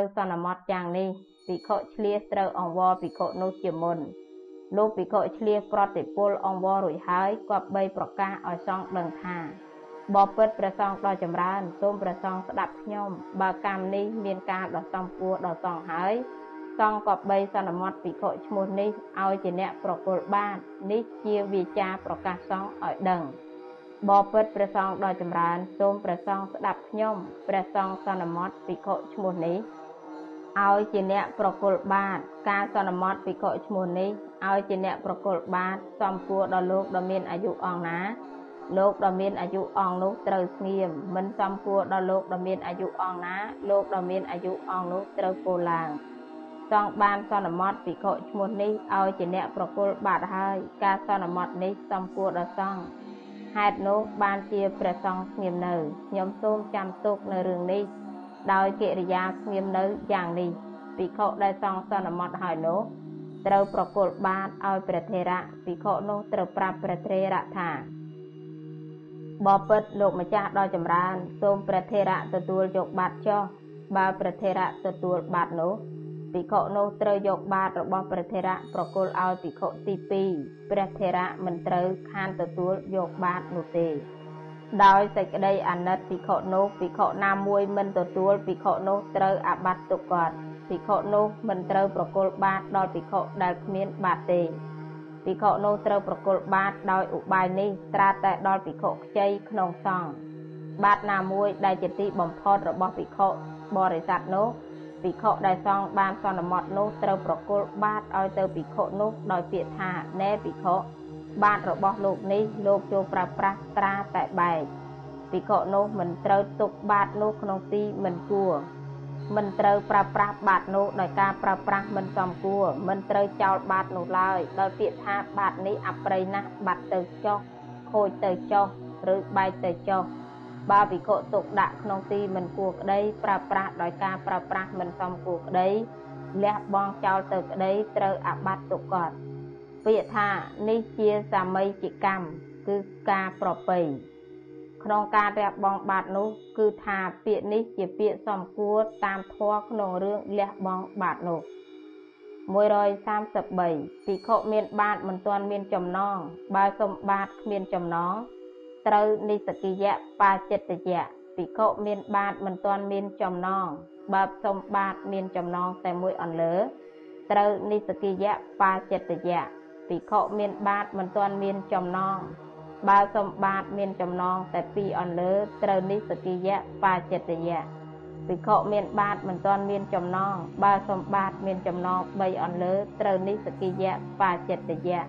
ត្រូវសន្មត់យ៉ាងនេះភិក្ខុឆ្លៀសត្រូវអង្វរភិក្ខុនោះជាមុនលុះភិក្ខុឆ្លៀសប្រតិពលអង្វររួចហើយគប្បីប្រកាសឲ្យសង្ឃដឹងថាបបិទ្ធព្រះសង្ឃដ៏ចម្រើនសូមព្រះសង្ឃស្ដាប់ខ្ញុំបើកម្មនេះមានការដ៏សំពួរដល់សង្ឃហើយសង្ឃក៏បីសន្មត់ភិក្ខុឈ្មោះនេះឲ្យជាអ្នកប្រគល់បាននេះជាវាចាប្រកាសសង្ឃឲ្យដឹងបបិទ្ធព្រះសង្ឃដ៏ចម្រើនសូមព្រះសង្ឃស្ដាប់ខ្ញុំព្រះសង្ឃសន្មត់ភិក្ខុឈ្មោះនេះ ឲ្យជាអ្នកប្រគល់បាតការសន្មត់ភិក្ខុឈ្មោះនេះឲ្យជាអ្នកប្រគល់បាតសំពួរដល់លោកដ៏មានអាយុអង្គណា លោកដ៏មានអាយុអង្គនោះត្រូវស្ងៀមមិនសំពួរដល់លោកដ៏មានអាយុអង្គណា លោកដ៏មានអាយុអង្គនោះត្រូវពោលឡើងសង្ឃបានសន្មត់ភិក្ខុឈ្មោះនេះឲ្យជាអ្នកប្រគល់បាតហើយការសន្មត់នេះសំពួរដល់សង្ឃហេតុនោះបានជាព្រះសង្ឃស្ងៀមនៅខ្ញុំសូមចាំទុកនៅរឿងនេះ ដោយកិរិយាស្ងៀមនៅយ៉ាងនេះភិក្ខុដែលសង្ឃសន្មត់ហើយនោះត្រូវប្រគល់បាតឲ្យព្រះថេរៈភិក្ខុនោះត្រូវប្រាប់ព្រះថេរៈថាបបិទ្ធលោកម្ចាស់ដ៏ចម្រើនសូមព្រះថេរៈទទួលយកបាតចុះបើព្រះថេរៈទទួលបាតនោះភិក្ខុនោះត្រូវយកបាតរបស់ព្រះថេរៈប្រគល់ឲ្យភិក្ខុទី2ព្រះថេរៈមិនត្រូវខានទទួលយកបាតនោះទេ ដោយសេចក្តីអាណិតភិក្ខុនោះភិក្ខុណាមួយមិនទទួលភិក្ខុនោះត្រូវអាបត្តិទុកគាត់ភិក្ខុនោះមិនត្រូវប្រគល់បាតដល់ភិក្ខុដែលគ្មានបាតទេភិក្ខុនោះត្រូវប្រគល់បាតដោយឧបាយនេះត្រាតែដល់ភិក្ខុខ្ចីក្នុងសង្ឃបាតណាមួយដែលជាទីបំផុតរបស់ភិក្ខុបរិស័ទនោះភិក្ខុដែលសង្ឃបានសន្មត់នោះត្រូវប្រគល់បាតឲ្យទៅភិក្ខុនោះដោយពាក្យថាណែភិក្ខុ បាតរបស់លោកនេះលោកចូលប្រើប្រាស់ត្រាតែបែកភិក្ខុនោះមិនត្រូវទុកបាតនោះក្នុងទីមិនគួរមិនត្រូវប្រើប្រាស់បាតនោះដោយការប្រើប្រាស់មិនសមគួរមិនត្រូវចោលបាតនោះឡើយដោយពាក្យថាបាតនេះអប្រិយណាស់បាត់ទៅចុះខូចទៅចុះឬបែកទៅចុះបើភិក្ខុទុកដាក់ក្នុងទីមិនគួរក្តីប្រើប្រាស់ដោយការប្រើប្រាស់មិនសមគួរក្តីលះបង់ចោលទៅក្តីត្រូវអាបត្តិទុកគាត់ ពាក្យថានេះជាសាមីជាកម្មគឺការប្រពៃក្នុងការរះបង់បាតនោះ គឺថាពាក្យនេះជាពាក្យសំគួរតាមធម៌ក្នុងរឿងលះបង់បាតនោះ133ភិក្ខុមានបាតមិនទាន់មានចំណងបើសុំបាតគ្មានចំណងត្រូវនិសកិយៈបាចិត្តយៈភិក្ខុមានបាតមិនទាន់មានចំណងបើសុំបាតមានចំណងតែមួយអន្លើត្រូវនិសកិយៈបាចិត្តយៈ ភិក្ខុមានបាតមិនទាន់មានចំណងបើសំបាទមានចំណងតែពីរអន្លើត្រូវនេះសកិយៈបាចិត្តយៈភិក្ខុមានបាតមិនទាន់មានចំណងបើសំបាទមានចំណង3អន្លើត្រូវនេះសកិយៈបាចិត្តយៈ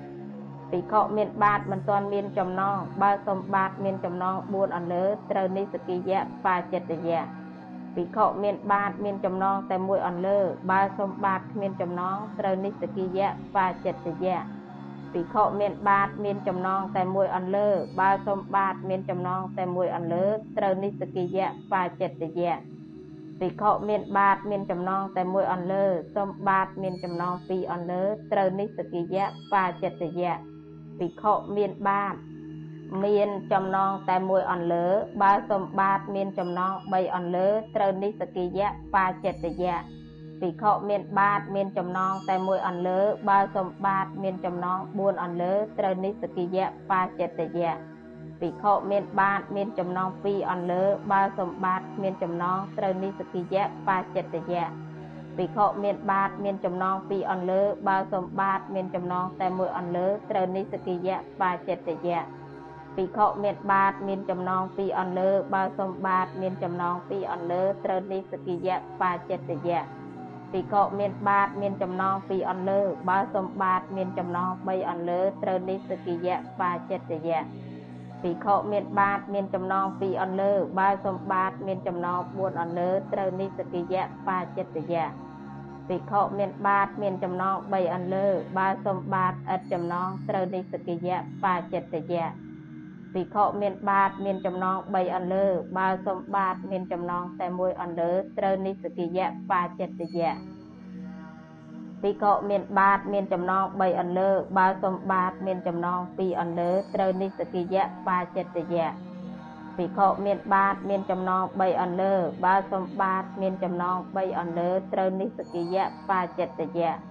ភិក្ខុមានបាតមិនទាន់មានចំណងបើសំបាទមានចំណង4អន្លើត្រូវនេះសកិយៈបាចិត្តយៈភិក្ខុមានបាតមានចំណងតែមួយអន្លើបើសំបាទគ្មានចំណងត្រូវនេះសកិយៈបាចិត្តយៈ ភិក្ខុមានបាតមានចំណងតែមួយអន្លើ បើសុំបាតមានចំណងតែមួយអន្លើត្រូវនិសកិយៈបាចិត្តយៈភិក្ខុមានបាតមានចំណងតែមួយអន្លើសុំបាតមានចំណងពីរអន្លើត្រូវនិសកិយៈបាចិត្តយៈភិក្ខុមានបាតមានចំណងតែមួយអន្លើ បើសុំបាតមានចំណង3អន្លើត្រូវនិសកិយៈបាចិត្តយៈ ភិក្ខុមានបាតមានចំណងតែមួយអន្លើបើសំបាតមានចំណង4អន្លើត្រូវនិសកិយៈបាចិត្តយៈភិក្ខុមានបាតមានចំណង2អន្លើបើសំបាតមានចំណងត្រូវនិសកិយៈបាចិត្តយៈភិក្ខុមានបាតមានចំណង2អន្លើបើសំបាតមានចំណងតែមួយអន្លើត្រូវនិសកិយៈបាចិត្តយៈភិក្ខុមានបាតមានចំណង2អន្លើបើសំបាតមានចំណង2អន្លើត្រូវនិសកិយៈបាចិត្តយៈ ភិក្ខុមានបាតមានចំណង2អន្លើ បើសំបាតមានចំណង3អន្លើត្រូវនិសកិយៈបាចិត្តយៈភិក្ខុមានបាតមានចំណង2អន្លើបើសំបាតមានចំណង4អន្លើត្រូវនិសកិយៈបាចិត្តយៈភិក្ខុមានបាតមានចំណង3អន្លើបើសំបាតឥតចំណងត្រូវនិសកិយៈបាចិត្តយៈ ភិក្ខុមានបាតមានចំណង3អន្លើបើសំបាតមានចំណងតែមួយអន្លើត្រូវនិសកិយៈបាចិត្តយៈភិក្ខុមានបាតមានចំណង3អន្លើបើសំបាតមានចំណង2អន្លើត្រូវនិសកិយៈបាចិត្តយៈភិក្ខុមានបាតមានចំណង3អន្លើបើសំបាតមានចំណង3អន្លើត្រូវនិសកិយៈបាចិត្តយៈ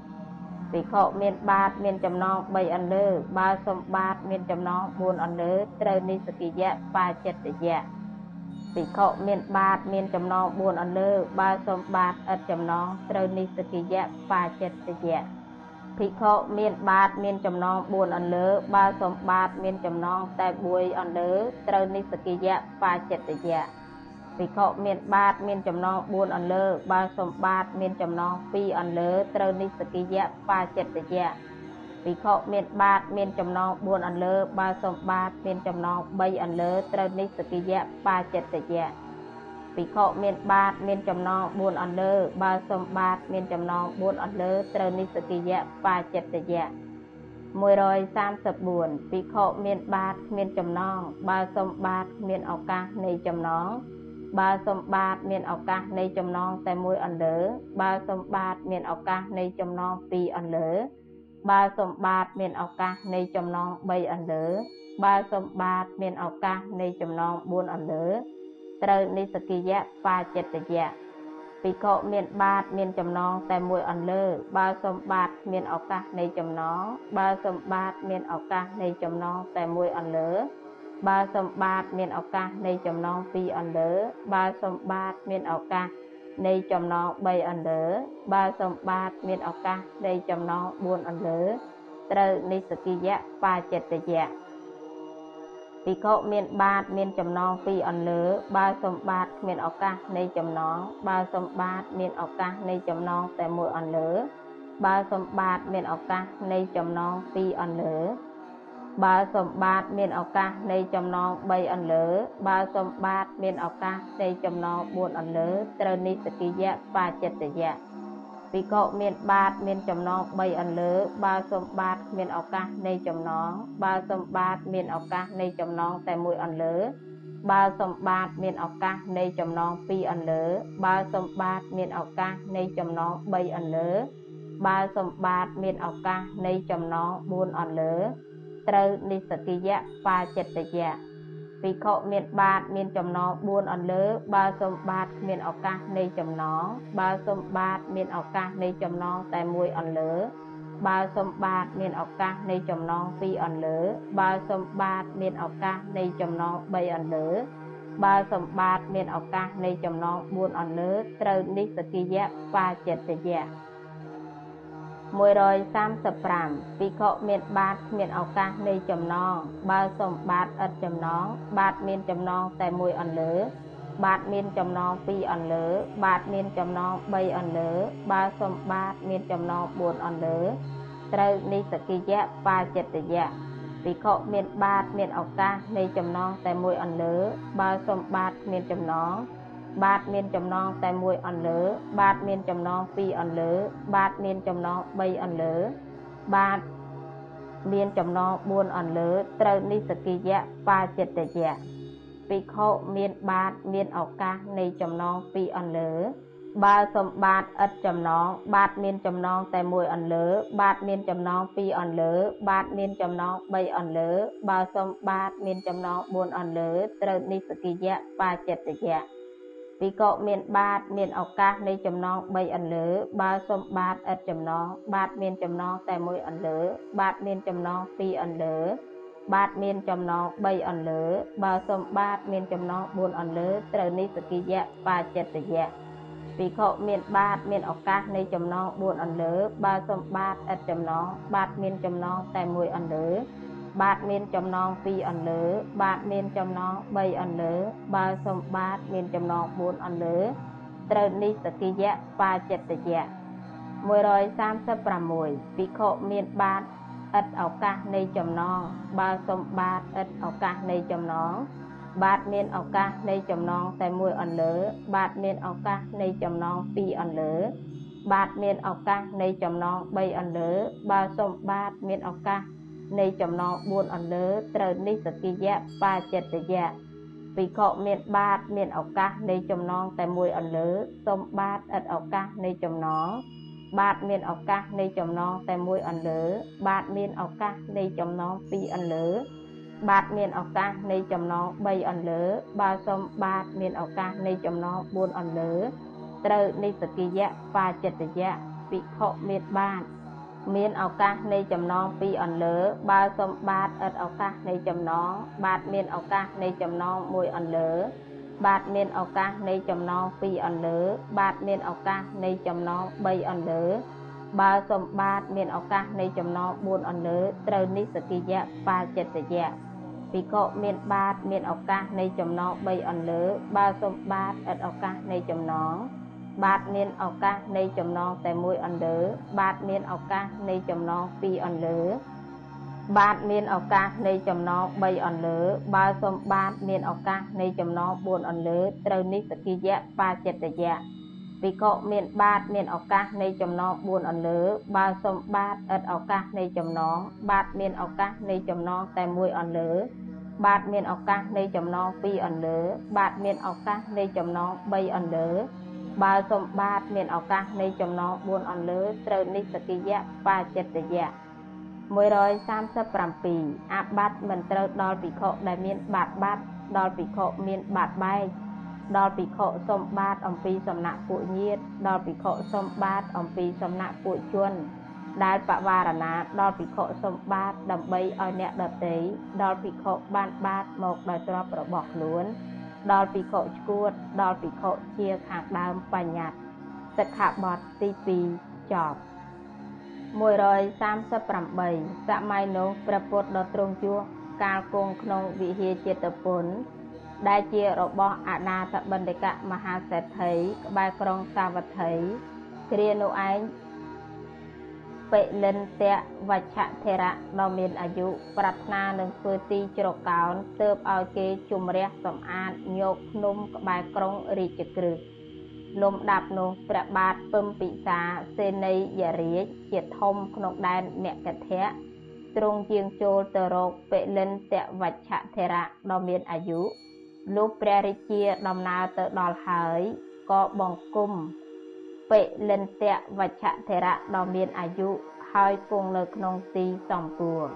ភិក្ខុមានបាតមានចំណង3អន្លើបើសំបាតមានចំណង4អន្លើត្រូវនិសកិយៈបាចិត្តយៈភិក្ខុមានបាតមានចំណង4អន្លើបើសំបាតឥតចំណងត្រូវនិសកិយៈបាចិត្តយៈភិក្ខុមានបាតមានចំណង4អន្លើបើសំបាតមានចំណងតែ1អន្លើត្រូវនិសកិយៈបាចិត្តយៈ ភិក្ខុមានបាតមានចំណង4អន្លើបើសំបាតមានចំណង2អន្លើត្រូវនិសកិយៈបាចិត្តយៈភិក្ខុមានបាតមានចំណង4អន្លើបើសំបាតមានចំណង3អន្លើត្រូវនិសកិយៈបាចិត្តយៈភិក្ខុមានបាតមានចំណង4អន្លើបើសំបាតមានចំណង4អន្លើត្រូវនិសកិយៈបាចិត្តយៈ134ភិក្ខុមានបាតគ្មានចំណងបើសំបាតគ្មានឱកាសនៃចំណង បើសំបាតមានឱកាសនៃចំណងតែមួយអន្លើ បើសំបាតមានឱកាសនៃចំណងពីរអន្លើ បើសំបាតមានឱកាសនៃចំណង3អន្លើ បើសំបាតមានឱកាសនៃចំណង4អន្លើត្រូវនិសកិយៈបាចិត្តយៈភិក្ខុមានបាតមានចំណងតែមួយអន្លើ បើសំបាតមានឱកាសនៃចំណងបើសំបាតមានឱកាសនៃចំណងតែមួយអន្លើ បើសម្បាតមានឱកាសនៃចំណង2អន្លើបើសម្បាតមានឱកាសនៃចំណង3អន្លើបើសម្បាតមានឱកាសនៃចំណង4អន្លើត្រូវនិសកិយៈបាចិត្តយៈភិក្ខុមានបាតមានចំណង2អន្លើបើសម្បាតគ្មានឱកាសនៃចំណងបើសម្បាតមានឱកាសនៃចំណងតែមួយអន្លើបើសម្បាតមានឱកាសនៃចំណង2អន្លើ បើសម្បត្តិមានឱកាសនៃចំណង3អន្លើបើសម្បត្តិមានឱកាសនៃចំណង4អន្លើត្រូវនិសកិយៈបាចិត្តយៈភិក្ខុមានបាតមានចំណង3អន្លើបើសម្បត្តិមានឱកាសនៃចំណងបើសម្បត្តិមានឱកាសនៃចំណងតែមួយអន្លើបើសម្បត្តិមានឱកាសនៃចំណង2អន្លើបើសម្បត្តិមានឱកាសនៃចំណង3អន្លើបើសម្បត្តិមានឱកាសនៃចំណង4អន្លើ ត្រូវនិសកិយៈបាចិត្តយៈភិក្ខុមានបាតមានចំណង4អន្លើបើសម្បត្តិមានឱកាសនៃចំណងបើសម្បត្តិមានឱកាសនៃចំណងតែមួយអន្លើបើសម្បត្តិមានឱកាសនៃចំណង2អន្លើបើសម្បត្តិមានឱកាសនៃចំណង3អន្លើបើសម្បត្តិមានឱកាសនៃចំណង4អន្លើត្រូវនិសកិយៈបាចិត្តយៈ 135ភិក្ខុមានបាតគ្មានឱកាសនៃចំណងបើសំបាតឥតចំណង បាតមានចំណងតែមួយអន្លើ បាតមានចំណង2អន្លើ បាតមានចំណង3អន្លើ បើសំបាតមានចំណង4អន្លើត្រូវនិសកិយៈបាចិត្តយៈភិក្ខុមានបាតមានឱកាសនៃចំណងតែមួយអន្លើ បើសំបាតគ្មានចំណង បាតមានចំណងតែមួយអន្លើ បាតមានចំណងពីរអន្លើ បាតមានចំណង3អន្លើ បាតមានចំណង4អន្លើ ត្រូវនិសកិយៈបាចិត្តយៈភិក្ខុមានបាតមានឱកាសនៃចំណង2អន្លើបើសម្បត្តិឥតចំណងបាតមានចំណងតែមួយអន្លើ បាតមានចំណង2អន្លើ បាតមានចំណង3អន្លើបើសម្បត្តិមានចំណង4អន្លើ ត្រូវនិសកិយៈបាចិត្តយៈ ភិក្ខុមានបាតមានឱកាសនៃចំណង3អន្លើ បើសុំបាតឥតចំណងបាតមានចំណងតែមួយអន្លើ បាតមានចំណង2អន្លើ បាតមានចំណង3អន្លើ បើសុំបាតមានចំណង4អន្លើត្រូវនិសកិយៈបាចិត្តយៈភិក្ខុមានបាតមានឱកាសនៃចំណង4អន្លើ បើសុំបាតឥតចំណងបាតមានចំណងតែមួយអន្លើ បាតមានចំណង2អន្លើ បាតមានចំណង3អន្លើ បើសម្បាតមានចំណង4អន្លើត្រូវនិសកិយៈបាចិត្តយៈ136ភិក្ខុមានបាតឥតឱកាសនៃចំណង បើសម្បាតឥតឱកាសនៃចំណង បាតមានឱកាសនៃចំណងតែមួយអន្លើ បាតមានឱកាសនៃចំណង2អន្លើបាតមានឱកាសនៃចំណង3អន្លើ បើសម្បាតមានឱកាស នៃចំណង4អន្លើត្រូវនិសកិយៈបាចិត្តយៈភិក្ខុមានបាតមានឱកាសនៃចំណងតែមួយអន្លើសុំបាតឥតឱកាសនៃចំណងបាតមានឱកាសនៃចំណងតែមួយអន្លើ បាតមានឱកាសនៃចំណងពីរអន្លើ បាទមានឱកាសនៃចំណង3អន្លើ បើសុំបាទមានឱកាសនៃចំណង4អន្លើ ត្រូវនិសកិយៈបាចិត្តយៈភិក្ខុមានបាទ មានឱកាសនៃចំណង2អន្លើ បើសុំបាទឥតឱកាសនៃចំណង បាទមានឱកាសនៃចំណង1អន្លើ បាទមានឱកាសនៃចំណង2អន្លើ បាទមានឱកាសនៃចំណង3អន្លើបើសំបាទមានឱកាសនៃចំណង4អន្លើត្រូវនិសកិយៈបាចិត្តយៈភិក្ខុមានបាទមានឱកាសនៃចំណង3អន្លើបើសំបាទឥតឱកាសនៃចំណង បាទមានឱកាសនៃចំណងតែមួយអន្លើបាទមានឱកាសនៃចំណង2អន្លើបាទមានឱកាសនៃចំណង3អន្លើបើសំបាទមានឱកាសនៃចំណង4អន្លើត្រូវនិសកិយៈបាចិត្តយៈភិក្ខុមានបាតមានឱកាសនៃចំណង4អន្លើបើសុំបាតឥតឱកាសនៃចំណងបាតមានឱកាសនៃចំណងតែមួយអន្លើបាតមានឱកាសនៃចំណង2អន្លើបាតមានឱកាសនៃចំណង3អន្លើ បើសុំបាតមានឱកាសនៃចំណង4អន្លើត្រូវនិសកិយៈបាចិត្តយៈ137អាបត្តិមិនត្រូវដល់ភិក្ខុដែលមានបាតបាត់ដល់ភិក្ខុមានបាតបែកដល់ភិក្ខុសុំបាទអំពីសំណាក់ពួកញាតិដល់ភិក្ខុសុំបាទអំពីសំណាក់ពួកជនដែលបវារណាដល់ភិក្ខុសុំបាទដើម្បីឲ្យអ្នកដតីដល់ភិក្ខុបានបាទមកដោយទ្រព្យរបស់ខ្លួន ដល់ភិក្ខុឈួត ដល់ភិក្ខុជាខាងដើមបញ្ញត្តិសិក្ខាបទទី2ចប់138សម័យនោះព្រះពុទ្ធដ៏ទ្រង់ជួកាលគង់ក្នុងវិហារចេតពុនដែលជារបស់អនាថបណ្ឌិកមហាសេដ្ឋីក្បែរក្រុងសាវត្ថីគ្រានោះឯង ពិលិនតៈវច្ឆធរៈដ៏មានអាយុប្រាថ្នានឹងធ្វើទីជ្រកកោនទើបឲ្យគេជំរះសំអាតញោកភ្នំក្បែរក្រុងរាជក្រឹសលំដាប់នោះព្រះបាទពឹមពិសាសេនីយរាជជាធំក្នុងដែនមគធៈទ្រង់ជាងចូលទៅរកពិលិនតៈវច្ឆធរៈដ៏មានអាយុលុះព្រះរាជាដំណើរទៅដល់ហើយក៏បង្គំ ពិលិនតៈវច្ឆធរៈដ៏មានអាយុហើយគង់នៅក្នុងទីសំគួរ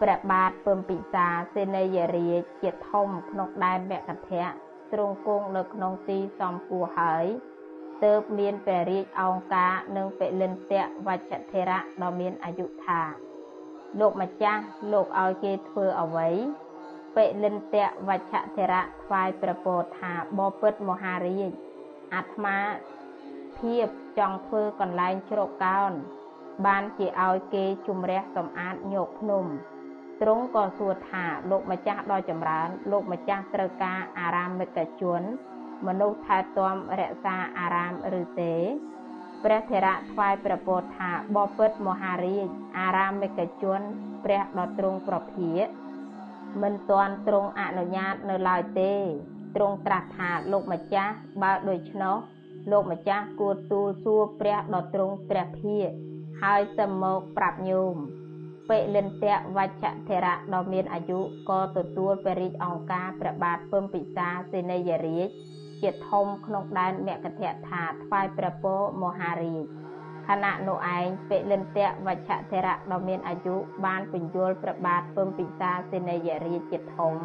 ព្រះបាទពឹមពិសាសេនីយរាជជាធំក្នុងដែនមគធៈទ្រង់គង់នៅក្នុងទីសំគួរហើយទើបមានព្រះរាជអង្ការនិងពលិនតៈវច្ឆធរៈដ៏មានអាយុថាលោកម្ចាស់លោកឲ្យគេធ្វើអ្វីពលិនតៈវច្ឆធរៈថ្វាយព្រះពោធថាបពិតមហារាជអាត្មា ភាពចង់ធ្វើកន្លែងជ្រកកោន បានជាឲ្យគេជំរះសំអាតញោកភ្នំទ្រង់ក៏សួរថាលោកម្ចាស់ដ៏ចម្រើន លោកម្ចាស់ត្រូវការអារាមិកជន មនុស្សថែទាំរក្សាអារាមឬទេព្រះធរៈថ្វាយព្រះពោធថាបពិតមហារាជអារាមិកជន ព្រះដ៏ទ្រង់ប្រភាមិនទាន់ទ្រង់អនុញ្ញាតនៅឡើយទេទ្រង់ត្រាស់ថាលោកម្ចាស់បើដូច្នោះ លោកម្ចាស់គួរទូលសួរព្រះដ៏ទ្រង់ព្រះភាហើយសឹមមកប្រាប់ញោមពេលិនតៈវច្ឆធរៈដ៏មានអាយុក៏ទទួលព្រះរាជអង្ការព្រះបាទពឹមពិសាសេនីយរាជជាធំក្នុងដែនមគធៈថាថ្វាយព្រះពរមហារាជខណៈនោះឯងពលិនតៈវច្ឆធរៈដ៏មានអាយុបានពញ្យល់ព្រះបាទពឹមពិសាសេនីយរាជជាធំ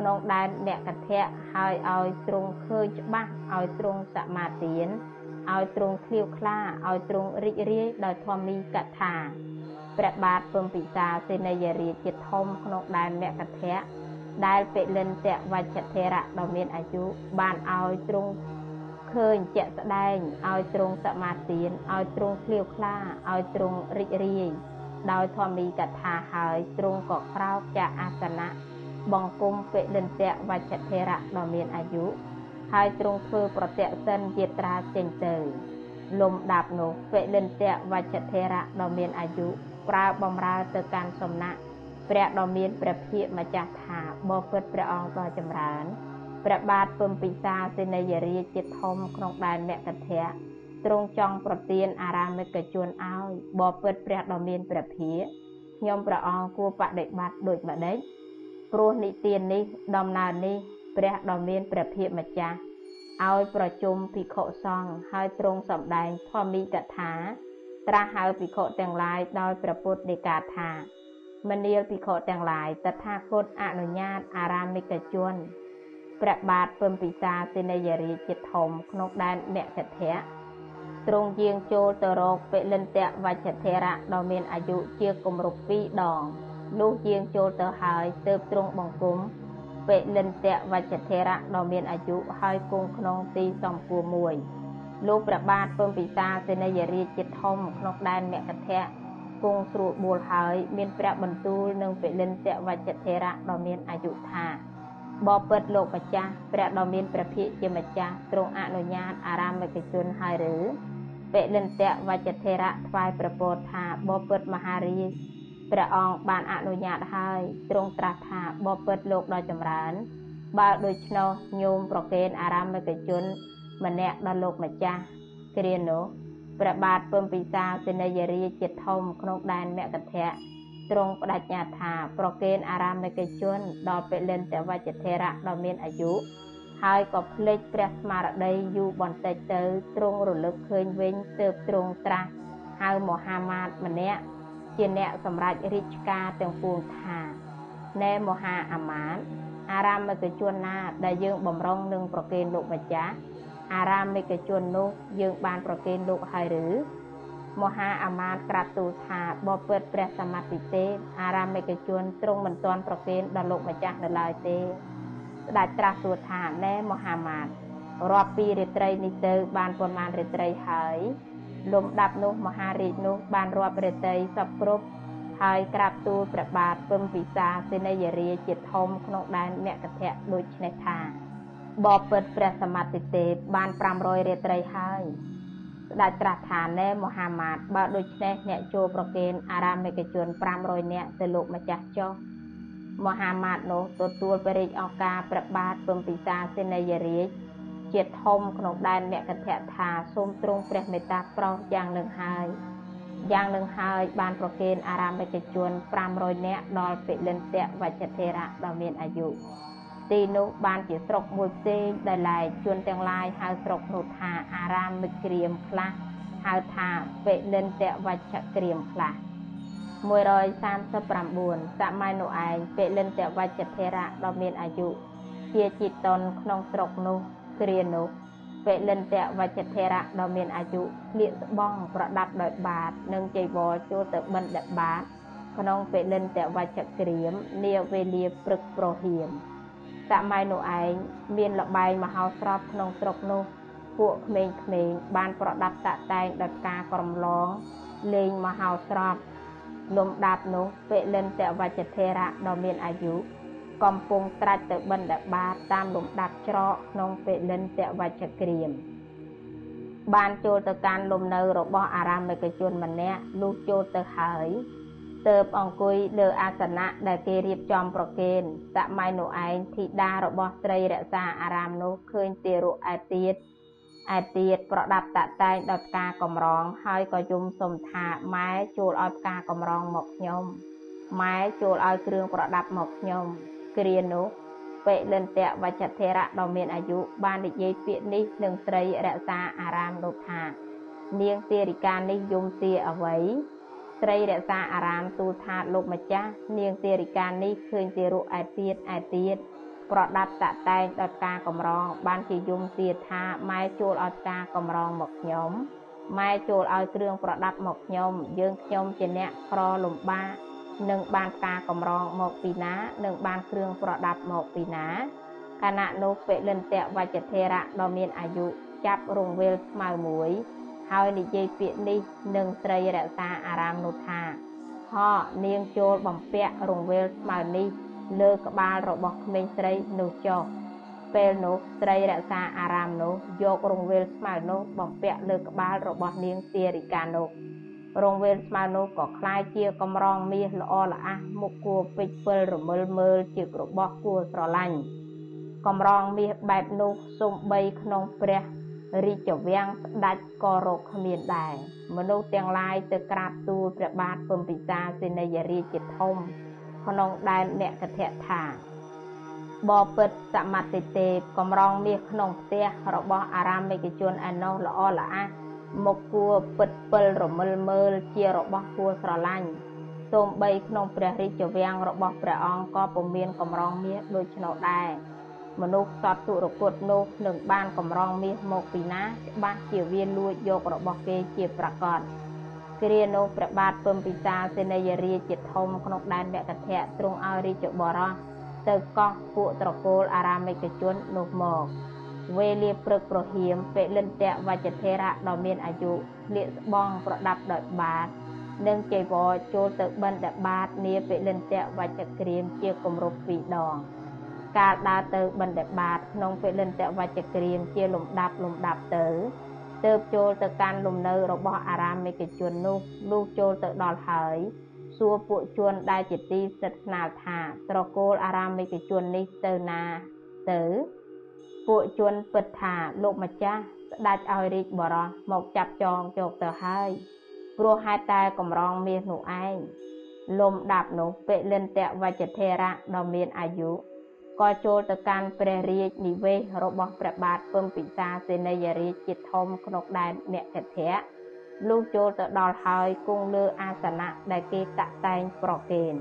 ក្នុងដែនមគធៈហើយឲ្យទ្រង់ឃើញច្បាស់ឲ្យទ្រង់សមាទានឲ្យទ្រង់ឃ្លាវខ្លាឲ្យទ្រង់រីករាយដោយធម្មីកថាព្រះបាទពំពិសាសេនីយរាជជាធំក្នុងដែនមគធៈដែលពលិនតៈវច្ឆធរៈដ៏មានអាយុបានឲ្យទ្រង់ឃើញជាក់ស្ដែងឲ្យទ្រង់សមាទានឲ្យទ្រង់ឃ្លាវខ្លាឲ្យទ្រង់រីករាយដោយធម្មីកថាហើយទ្រង់ក៏ក្រោកចាអាសនៈ បង្គំពលិនតៈវច្ឆធរៈដ៏មានអាយុហើយទ្រង់ធ្វើប្រតិសិនយាត្រាចេញទៅលំដាប់នោះពលិនតៈវច្ឆធរៈដ៏មានអាយុប្រើបំរើទៅកាន់សំណាក់ព្រះដ៏មានព្រះភិក្ខម្ចាស់ថាបបិទ្ធព្រះអង្គដ៏ចម្រើនព្រះបាទពំពិសាសេនីយរាជជាធំក្នុងដែនមគធៈទ្រង់ចង់ប្រទានអារាមិកជនឲ្យបបិទ្ធព្រះដ៏មានព្រះភិក្ខខ្ញុំព្រះអង្គគួរបដិបត្តិដូចម្ដេច ព្រោះនិទាននេះដំណើរនេះព្រះដ៏មានព្រះភិក្ខម្ចាស់ឲ្យប្រជុំភិក្ខុសង្ឃហើយទ្រង់សម្ដែងធម្មីកថា ត្រាស់ហៅភិក្ខុទាំងឡាយដោយព្រះពុទ្ធដីកាថាមនាលភិក្ខុទាំងឡាយតថាគតអនុញ្ញាតអារាមិកជនព្រះបាទពំពិសាសេនយរាជជាធំក្នុងដែនមគ្គធៈទ្រង់យាងចូលទៅរកពលិន្ទៈវច្ចធរៈដ៏មានអាយុជាគម្រប់2ដង លុះយាងចូលទៅហើយទើបទ្រង់បង្គំពលិន្ទៈវច្ចធរៈដ៏មានអាយុហើយគង់ក្នុងទីសំគួរមួយលោកព្រះបាទពំពិសាសេនយរាជជាធំក្នុងដែនមគ្គធៈគង់ស្រួលបួលហើយមានព្រះបន្ទូលនឹងពលិន្ទៈវច្ចធរៈដ៏មានអាយុថាបបិទ្ធលោកម្ចាស់ព្រះដ៏មានព្រះភិក្ខជាម្ចាស់ទ្រង់អនុញ្ញាតអារាមិកជនហើយឬពលិន្ទៈវច្ចធរៈថ្វាយប្រពោតថាបបិទ្ធមហារាជ ព្រះអង្គបានអនុញ្ញាតហើយទ្រង់ត្រាស់ថាបបិទ្ធលោកដ៏ចម្រើន បើដូច្នោះញោមប្រកេនអារាមិកជន ម្នាក់ដល់លោកម្ចាស់គ្រានោះព្រះបាទពំពិសាសេនយរាជជាធំក្នុងដែនមគ្គធៈទ្រង់បដិញ្ញាថាប្រកេនអារាមិកជនដល់ពលិនតវច្ចធរៈដ៏មានអាយុហើយក៏ភ្លេចព្រះស្មារតីយូរបន្តិចទៅទ្រង់រលឹកឃើញវិញទើបទ្រង់ត្រាស់ហៅមហាមាត្យម្នាក់ ជាអ្នកសម្រេចរាជការទាំងពួងថាណែមហាអាមាត្យអារាមិកជនណាដែលយើងបំរុងនឹងប្រគេនលោកម្ចាស់អារាមិកជននោះយើងបានប្រគេនលោកហើយឬមហាអាមាត្យក្រាបទូលថាបបិទ្ធព្រះសម្មាទិទេអារាមិកជនទ្រង់មិនទាន់ប្រគេនដល់លោកម្ចាស់នៅឡើយទេស្ដេចត្រាស់សួរថាណែមហាមាត្យរាប់ពីរាត្រីនេះទៅបានប៉ុន្មានរាត្រីហើយ លំដាប់នោះមហារាជនោះបានរាប់រាត្រីសពគ្រប់ហើយក្រាបទូលព្រះបាទពំពិសាសេនីយរាជាធំក្នុងដែនមគ្គធៈដូចនេះថាបបិទ្ធព្រះសមត្ថទេពបាន500រាត្រីហើយស្ដេចត្រាស់ថាណែមហាម៉ាតបើដូច្នេះអ្នកចូលប្រគេនអារាមិកជន500នាក់ទៅលោកម្ចាស់ចុះមហាម៉ាតនោះទទួលព្រះរាជឱកាសព្រះបាទពំពិសាសេនីយរាជ ជាធំក្នុងដែនមគ្គធៈថាសូមទ្រង់ព្រះមេត្តាប្រោសយ៉ាងនឹងហើយយ៉ាងនឹងហើយបានប្រគេនអារាមិកជន500នាក់ដល់ពលិន្ទៈវច្ចធរៈដ៏មានអាយុទីនោះបានជាស្រុកមួយផ្សេងដែលឡែកជនទាំងឡាយហៅស្រុកនោះថាអារាមមិក្រៀមខ្លះហៅថាពលិន្ទវច្ចក្រៀមខ្លះ139សម័យនោះឯងពលិន្ទវច្ចធរៈដ៏មានអាយុជាជីតនក្នុងស្រុកនោះ គ្រានោះពលិន្ទវច្ចធរៈដ៏មានអាយុស្លៀកស្បង់ប្រដាប់ដោយបាត និងចៃវរចូលទៅបិណ្ឌបាត ក្នុងពលិន្ទវច្ចក្រៀមនាវេលាព្រឹកប្រហៀមសម័យនោះឯងមានលបែងមហោស្រពក្នុងស្រុកនោះពួកក្មេងៗបានប្រដាប់តាក់តែងដោយផ្កាក្រំឡងលេងមហោស្រពលំដាប់នោះពលិនតវច្ចធរៈដ៏មានអាយុ កំពុងត្រាច់ទៅបិណ្ឌបាតតាមលំដាប់ច្រកក្នុងពលិនតវច្ចក្រៀមបានចូលទៅកាន់លំនៅរបស់អារាមិកជនម្នាក់លុះចូលទៅហើយទើបអង្គុយលើអាសនៈដែលគេរៀបចំប្រគេនសម័យនោះឯងធីតារបស់ស្រីរក្សាអារាមនោះឃើញទារកឯទៀតឯទៀតប្រដាប់តាក់តែងដោយផ្កាកំរងហើយក៏យំសុំថាម៉ែចូលឲ្យផ្កាកំរងមកខ្ញុំម៉ែចូលឲ្យគ្រឿងប្រដាប់មកខ្ញុំ គ្រានោះពលិន្ទៈវច្ចធរៈដ៏មានអាយុបាននិយាយពាក្យនេះនឹងស្រីរក្សាអារាមនោះថា នាងទារិកានេះយំទាអ្វីស្រីរក្សាអារាមទូលថាលោកម្ចាស់នាងទេរិកានេះឃើញទារកឯទៀតឯទៀតប្រដាប់តាក់តែងដល់ផ្កាកំរង បានជាយំទៀតថាម៉ែចូលឲ្យផ្កាកំរងមកខ្ញុំម៉ែចូលឲ្យគ្រឿងប្រដាប់មកខ្ញុំ យើងខ្ញុំជាអ្នកក្រលំបាក នឹងបានផ្កាកំរងមកពីណានឹងបានគ្រឿងប្រដាប់មកពីណាខណៈនោះពលិន្ទៈវច្ចធរៈដ៏មានអាយុចាប់រង្វេលស្មៅមួយ ហើយនិយាយពាក្យនេះនឹងស្រីរក្សាអារាមនោះថាហោនាងចូលបំពាក់រង្វេលស្មៅនេះ លើក្បាលរបស់ក្មេងស្រីនោះចុះពេលនោះស្រីរក្សាអារាមនោះយករង្វេលស្មៅនោះបំពាក់លើក្បាលរបស់នាងទារិកានោះ រង្វេលស្មៅនោះក៏คล้ายជាកំរងមាសល្អល្អះមុខគួរពេជ្រពិលរមិលមើលជារបស់គួរស្រឡាញ់កំរងមាសបែបនោះសំបីក្នុងព្រះរាជវាំងស្ដេចក៏រកគ្មានដែរមនុស្សទាំងឡាយទៅក្រាបទូលព្រះបាទពំពិសាសេនីយរាជជាធំក្នុងដែនមគ្គធៈថាបពិតសមតិទេពកំរងមាសក្នុងផ្ទះរបស់អារាមិកជនឯណោះល្អល្អះ មុខគួរពិតពិលរមិលមើលជារបស់គួរស្រឡាញ់សូម្បីក្នុងព្រះរាជវាំងរបស់ព្រះអង្គក៏ពុំមានកម្រងមាសដូច្នោះដែរមនុស្សសត្វទុរគតនោះនឹងបានកម្រងមាសមកពីណាច្បាស់ជាវាលួចយករបស់គេជាប្រកបគ្រានោះព្រះបាទពំពិសាសេនីយរាជជាធំក្នុងដែនមគធៈទ្រង់ឲ្យរាជបរោះទៅកោះពួកត្រកូលអារាមិកជននោះមក វេលាព្រឹកប្រហៀមពេលិនតៈវច្ចធេរៈដ៏មានអាយុស្លៀកស្បង់ប្រដាប់ដោយបាត និងចៃវរចូលទៅបិណ្ឌបាតនាពេលិនតៈវច្ចក្រៀមជាគម្រប់ពីរដង ការដើរទៅបិណ្ឌបាតក្នុងពេលិនតវច្ចក្រៀមជាលំដាប់លំដាប់ទៅទើបចូលទៅកាន់លំនៅរបស់អារាមិកជននោះលុះចូលទៅដល់ហើយសួរពួកជនដែលជាទីស្និទ្ធស្នាលថាត្រកូលអារាមិកជននេះទៅណាទៅ ពួកជនពិតថាលោកម្ចាស់ស្ដេចឲ្យរាជបរោះមកចាប់ចងយកទៅហើយព្រោះហេតុតែកម្រងមាសនោះឯងលំដាប់នោះពលិនតវច្ចធេរៈដ៏មានអាយុក៏ចូលទៅកាន់ព្រះរាជនិវេសរបស់ព្រះបាទពំពិសាសេនីយរាជជាធំក្នុងដែនមគធៈលុះចូលទៅដល់ហើយគង់លើអាសនៈដែលគេតាក់តែងប្រគេន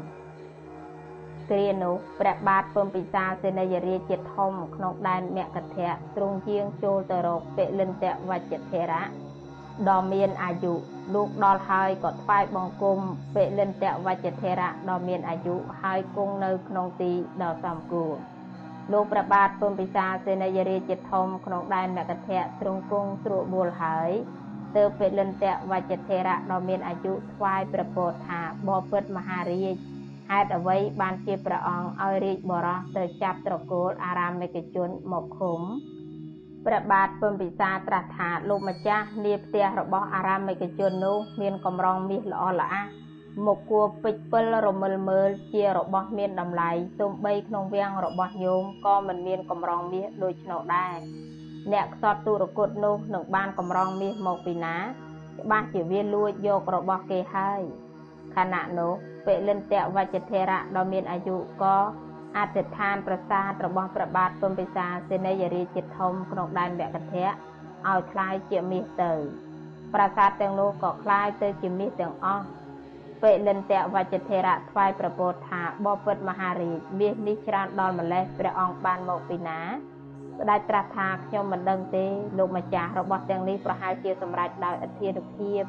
គ្រានោះព្រះបាទពំពិសាសេនីយរាជជាធំក្នុងដែនមគធៈទ្រង់ជាងចូលទៅរកពលិនតវច្ចធេរៈដ៏មានអាយុលោកដល់ហើយក៏ថ្វាយបង្គំពលិនតវច្ចធេរៈដ៏មានអាយុហើយគង់នៅក្នុងទីដ៏សំគួរលោកប្របាទពុំពិសាសេនីយរាជធំក្នុងដែនមគធៈទ្រង់គង់ស្រួលបួលហើយទើបពលិនតវច្ចធេរៈដ៏មានអាយុថ្វាយប្រពោធថាបបិទ្ធមហារាជ ហេតុអ្វីបានជាព្រះអង្គឲ្យរាជបរោះទៅចាប់ត្រកូលអារាមិកជនមកឃុំព្រះបាទពំពិសាត្រាស់ថាលោកម្ចាស់នាផ្ទះរបស់អារាមិកជននោះមានកម្រងមាសល្អល្អះមកគួរពេជ្រពិលរមិលមើលជារបស់មានតម្លៃទោះបីក្នុងវាំងរបស់ញោមក៏មិនមានកម្រងមាសដូចនោះដែរអ្នកខ្សត់ទុរគតនោះនឹងបានកម្រងមាសមកពីណាច្បាស់ជាវាលួចយករបស់គេហើយខណៈនោះ ពលិនតវច្ចធេរៈដ៏មានអាយុក៏អធិដ្ឋានប្រាសាទរបស់ព្រះបាទពំពិសាសេនីយរាជជាធំក្នុងដែនមគធៈឲ្យคล้ายជាមាសទៅ ប្រាសាទទាំងនោះក៏คล้ายទៅជាមាសទាំងអស់ពលិនតវច្ចធេរៈថ្វាយប្រពោធថាបបិទ្ធមហារាជមាសនេះច្រើនដល់ម្លេះព្រះអង្គបានមកពីណាស្ដេចត្រាស់ថាខ្ញុំមិនដឹងទេលោកម្ចាស់របស់ទាំងនេះប្រហែលជាសម្រេចដោយអធិនុភាព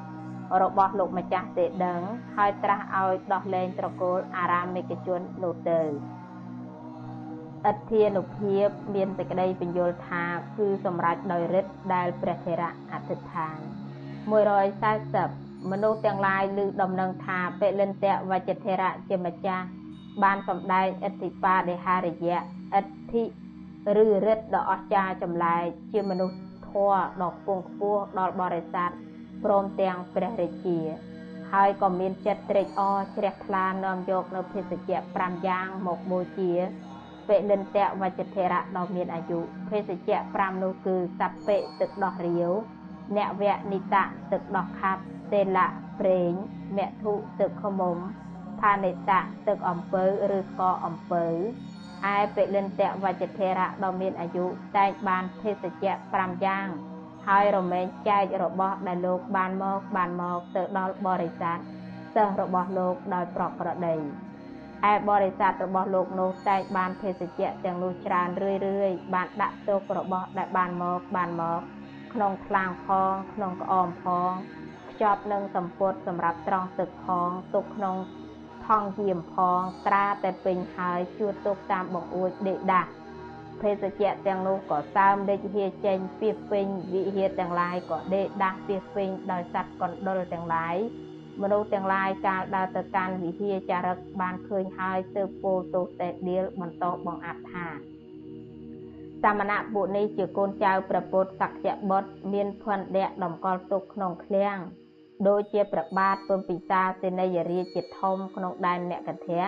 របស់លោកម្ចាស់ទេដឹង ហើយត្រាស់ឲ្យដោះលែងត្រកូលអារាមិកជននោះទៅអធិនុភាពមានសេចក្តីបញ្យល់ថាគឺសម្រេចដោយฤទ្ធិដែលព្រះថេរៈអធិដ្ឋាន140មនុស្សទាំងឡាយឮដំណឹងថាពលិនតវច្ចធេរៈជាម្ចាស់បានសម្ដែងអធិបាដិហារយៈអធិឬរិទ្ធដ៏អស្ចារ្យចម្លែកជាមនុស្សធម៌ដ៏ខ្ពង់ខ្ពស់ដល់បរិស័ទ ព្រមទាំងព្រះរាជា ហើយក៏មានចិត្តត្រេកអរជ្រះថ្លានាំយកនៅភេសជ្ជៈ5យ៉ាងមកបូជាពលិនតវច្ចធរៈដ៏មានអាយុភេសជ្ជៈ5នោះគឺសัพពិទឹកដោះរាវអ្នកវៈនិតៈទឹកដោះខាត់ទេលៈប្រេងមធុទឹកខមុំផានិតៈទឹកអំពៅឬស្ករអំពៅឯពលិនតវច្ចធរៈដ៏មានអាយុតែងបានភេសជ្ជៈ5យ៉ាង ហើយរមែងចែករបស់ដែលលោកបានមកបានមកទៅដល់បរិស័ទសិស្សរបស់លោកដោយប្រក្រតីឯបរិស័ទរបស់លោកនោះតែងបានភេសជ្ជៈទាំងនោះច្រើនរឿយរឿយបានដាក់ទុករបស់ដែលបានមកបានមកក្នុងថ្លាងផងក្នុងក្អមផងខ្ចប់នឹងសម្ពុតសម្រាប់ត្រង់ទឹកផងទុកក្នុងថង់យាមផងត្រាតែពេញហើយជួតទុកតាមបង្អួចដេកដាស់ ភេសជ្ជៈទាំងនោះក៏សើមដេកហៀចេញពីពេញវិហារទាំងឡាយក៏ដេកដាស់ពីពេញដោយសัตว์កណ្ដុលទាំងឡាយមនុស្សទាំងឡាយកាលដើរទៅកាន់វិហារចារឹកបានឃើញហើយទើបពោលទោសតេដៀលបន្តបង្អាប់ថាសមណៈពួកនេះជាកូនចៅព្រះពុទ្ធសក្យបុត្រមានភ័ណ្ឌៈតម្កល់ទុកក្នុងឃ្លាំងដូចជាប្របាទពំពិសាសេនីយរាជជាធំក្នុងដែនមគធៈ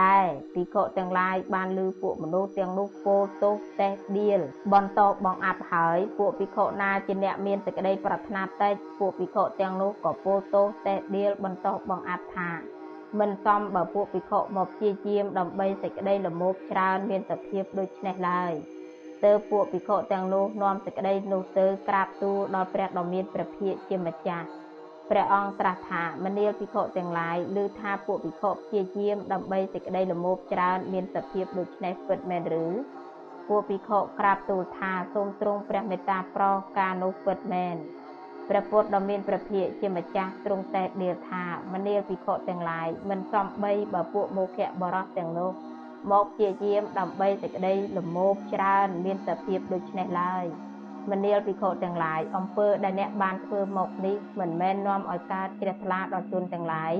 ដែរភិក្ខុទាំងឡាយបានលឺពួកមនុស្សទាំងនោះពោលទោសតេះដៀលបន្តបងអាប់ហើយពួកភិក្ខុណាជាអ្នកមានសេចក្តីប្រាថ្នាតិចពួកភិក្ខុទាំងនោះក៏ពោលទោសតេះដៀលបន្តបងអាប់ថាមិនសមបើពួកភិក្ខុមកព្យាយាមដើម្បីសេចក្តីលមោបច្រើនមានសភាពដូចនេះឡើយទើបពួកភិក្ខុទាំងនោះនាំសេចក្តីនោះទៅក្រាបទូលដល់ព្រះដ៏មានព្រះភិក្ខជាម្ចាស់ ព្រះអង្គត្រាស់ថាមនាលភិក្ខុទាំងឡាយឬថាពួកភិក្ខុព្យាយាមដើម្បីសេចក្តីលមោបច្រើនមានសភាពដូចនេះពិតមែនឬពួកភិក្ខុក្រាបទូលថាសូមទ្រង់ព្រះមេត្តាប្រោសការនោះពិតមែនព្រះពុទ្ធដ៏មានព្រះភិក្ខជាម្ចាស់ទ្រង់តែដៀលថាមនាលភិក្ខុទាំងឡាយមិនសំបីបើពួកមោខៈបរោះទាំងនោះមកព្យាយាមដើម្បីសេចក្តីលមោបច្រើនមានសភាពដូចនេះឡើយ។ មនាលភិក្ខុទាំងឡាយអំពើដែលអ្នកបានធ្វើមកនេះមិនមែននាំឲ្យកើតជ្រះថ្លាដល់ជនទាំងឡាយ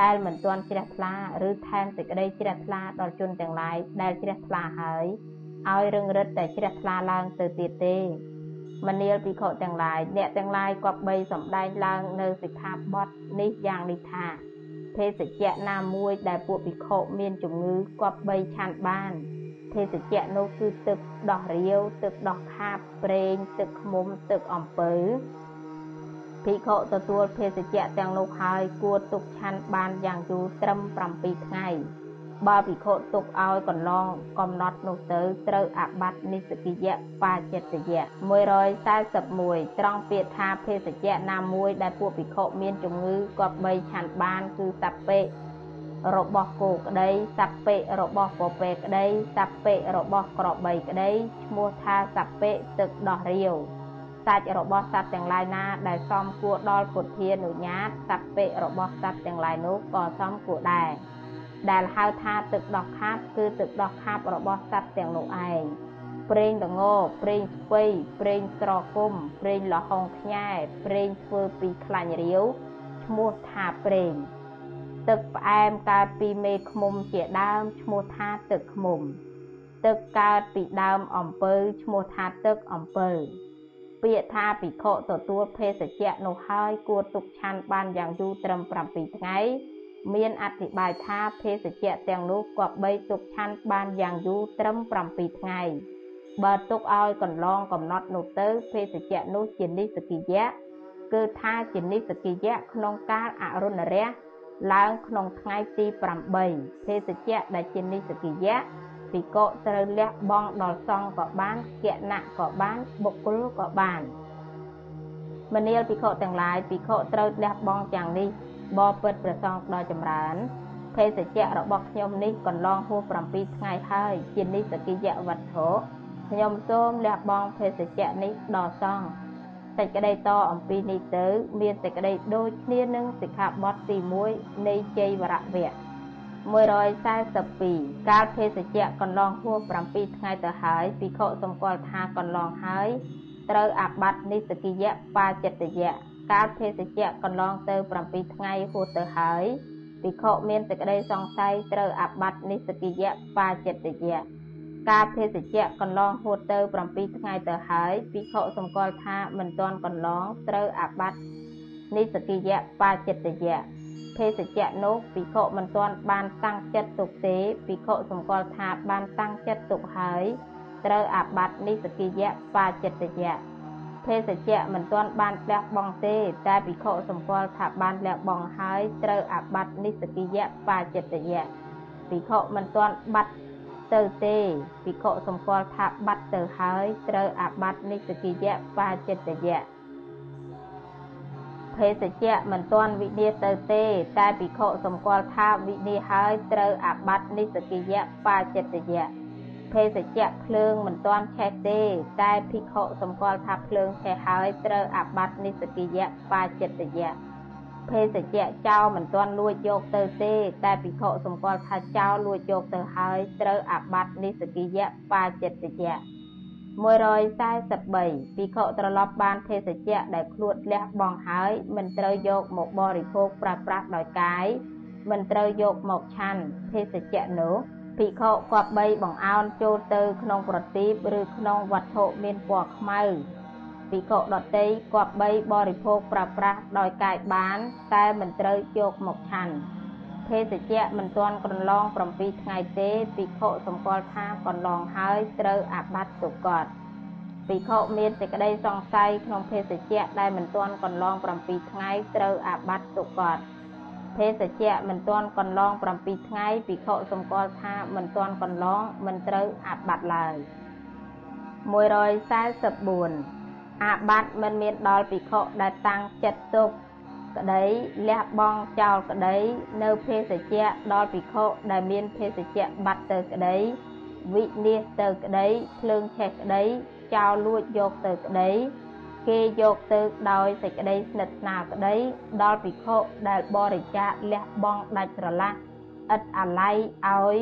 ដែលមិនទាន់ជ្រះថ្លាឬថែមសេចក្តីជ្រះថ្លាដល់ជនទាំងឡាយដែលជ្រះថ្លាហើយឲ្យរឹងរិតតែជ្រះថ្លាឡើងទៅទៀតទេមនាលភិក្ខុទាំងឡាយអ្នកទាំងឡាយគប្បីសំដែងឡើងនៅសិក្ខាបទនេះយ៉ាងនេះថាភេសជ្ជៈណាមួយដែលពួកភិក្ខុមានជំងឺគប្បីឆាន់បាន ភេសជ្ជៈនោះគឺទឹកដោះរាវទឹកដោះខាបប្រេងទឹកឃ្មុំទឹកអំពៅភិក្ខុទទួលភេសជ្ជៈទាំងនោះហើយគួរទុកឆាន់បានយ៉ាងយូរត្រឹម7ថ្ងៃបើភិក្ខុទុកឲ្យកន្លងកំណត់នោះទៅត្រូវអាបត្តិនិស្សកិយៈបាចិត្តយៈ141ត្រង់ពាក្យថាភេសជ្ជៈណាមួយដែលពួកភិក្ខុមានជំងឺគប្បីឆាន់បានគឺសัพពេ របស់គោក្តីសពេរបស់ពពែក្តីសពេរបស់ក្របីក្តីឈ្មោះថាសពេទឹកដោះរាវសាច់របស់សត្វទាំងឡាយណាដែលសំគួរដល់ពុទ្ធានុញ្ញាតសពេរបស់សត្វទាំងឡាយនោះក៏សំគួរដែរដែលហៅថាទឹកដោះខាប់គឺទឹកដោះខាប់របស់សត្វទាំងនោះឯងព្រេងដងព្រេងស្ពៃព្រេងស្រគុំព្រេងលហុងខ្ញែព្រេងធ្វើពីខ្លាញ់រាវឈ្មោះថាព្រេង ទឹកផ្អែមកើតពីមេឃ្មុំជាដើមឈ្មោះថាទឹកឃ្មុំ ទឹកកើតពីដើមអំពៅឈ្មោះថាទឹកអំពៅពាក្យថាភិក្ខុទទួលភេសជ្ជៈនោះហើយគួរទុកឆាន់បានយ៉ាងយូរត្រឹម7ថ្ងៃមានអធិប្បាយថាភេសជ្ជៈទាំងនោះគប្បីទុកឆាន់បានយ៉ាងយូរត្រឹម7ថ្ងៃបើទុកឲ្យកន្លងកំណត់នោះទៅភេសជ្ជៈនោះជានិសកិយៈគឺថាជានិសកិយៈក្នុងកាលអរុណរះ ឡើងក្នុងថ្ងៃទី8ភេសជ្ជៈដែលជានិសកិយៈភិក្ខុត្រូវលះបង់ដល់សង្ឃក៏បានគណៈក៏បានបុគ្គលក៏បានមនាលភិក្ខុទាំងឡាយភិក្ខុត្រូវលះបង់យ៉ាងនេះបបិទ្ធព្រះសង្ឃដ៏ចម្រើនភេសជ្ជៈរបស់ខ្ញុំនេះកន្លងហួស7ថ្ងៃហើយជានិសកិយៈវត្ថុខ្ញុំសូមលះបង់ភេសជ្ជៈនេះដល់សង្ឃ សេចក្តីតអំពីនេះទៅមានសេចក្តីដូចគ្នានឹងសិក្ខាបទទី1នៃជ័យវរៈវៈ142កាលភេសជ្ជៈកន្លងហួស7ថ្ងៃទៅហើយភិក្ខុសម្គាល់ថាកន្លងហើយត្រូវអាបត្តិនិសកិយៈបាចិត្តយៈកាលភេសជ្ជៈកន្លងទៅ7ថ្ងៃហួសទៅហើយភិក្ខុមានសេចក្តីសង្ស័យត្រូវអាបត្តិនិសកិយៈបាចិត្តយៈ ការភេសជ្ជៈកន្លងហួតទៅ7ថ្ងៃទៅហើយភិក្ខុសម្គាល់ថាមិនទាន់កន្លងត្រូវអាបត្តិនិសកិយៈបាចិត្តយៈភេសជ្ជៈនោះភិក្ខុមិនទាន់បានតាំងចិត្តទុកទេភិក្ខុសម្គាល់ថាបានតាំងចិត្តទុកហើយត្រូវអាបត្តិនិសកិយៈបាចិត្តយៈភេសជ្ជៈមិនទាន់បានលះបង់ទេ តែភិក្ខុសម្គាល់ថាបានលះបង់ហើយត្រូវអាបត្តិនិសកិយៈបាចិត្តយៈភិក្ខុមិនទាន់បាត់ ទៅទេភិក្ខុសម្គាល់ថាបាត់ទៅហើយត្រូវអាបត្តិនិសកិយៈបាចិត្តយៈភេសជ្ជៈមិនទាន់វិនិច្ឆ័យទៅទេ តែភិក្ខុសម្គាល់ថាវិនិច្ឆ័យហើយត្រូវអាបត្តិនិសកិយៈបាចិត្តយៈភេសជ្ជៈភ្លើងមិនទាន់ឆេះទេ តែភិក្ខុសម្គាល់ថាភ្លើងឆេះហើយត្រូវអាបត្តិនិសកិយៈបាចិត្តយៈ ភេសជ្ជៈចោលមិនទាន់លួចយកទៅទេ តែភិក្ខុសម្គាល់ថាចោលលួចយកទៅហើយត្រូវអាបត្តិនិសកិយៈបាចិត្តយៈ143ភិក្ខុត្រឡប់បានភេសជ្ជៈដែលខ្លួនលះបង់ហើយមិនត្រូវយកមកបរិភោគប្រើប្រាស់ដោយកាយមិនត្រូវយកមកឆាន់ភេសជ្ជៈនោះភិក្ខុគប្បីបង្អោនចូលទៅក្នុងប្រទីបឬក្នុងវត្ថុមានពណ៌ខ្មៅ ភិក្ខុដតីគប្បីបរិភោគប្រើប្រាស់ដោយកាយបាន តែមិនត្រូវយកមកឆាន់ភេសជ្ជៈមិនទាន់កន្លង7ថ្ងៃទេភិក្ខុសម្គាល់ថាកន្លងហើយត្រូវអាបត្តិទុកតភិក្ខុមានសេចក្តីសង្ស័យក្នុងភេសជ្ជៈដែលមិនទាន់កន្លង7ថ្ងៃត្រូវអាបត្តិទុកតភេសជ្ជៈមិនទាន់កន្លង7ថ្ងៃភិក្ខុសម្គាល់ថាមិនទាន់កន្លងមិនត្រូវអាបត្តិឡើយ144 អាបត្តិមិនមានដល់ភិក្ខុដែលតាំងចិត្តទុកក្តីលះបង់ចោលក្តីនៅភេសជ្ជៈដល់ភិក្ខុដែលមានភេសជ្ជៈបាត់ទៅក្តីវិនិច្ឆ័យទៅក្តីភ្លើងឆេះក្តីចោលលួចយកទៅក្តីគេយកទៅដោយសេចក្តីស្និទ្ធស្នាលក្តីដល់ភិក្ខុដែលបរិច្ចាគលះបង់ដាច់ស្រឡះឥតអាល័យឲ្យ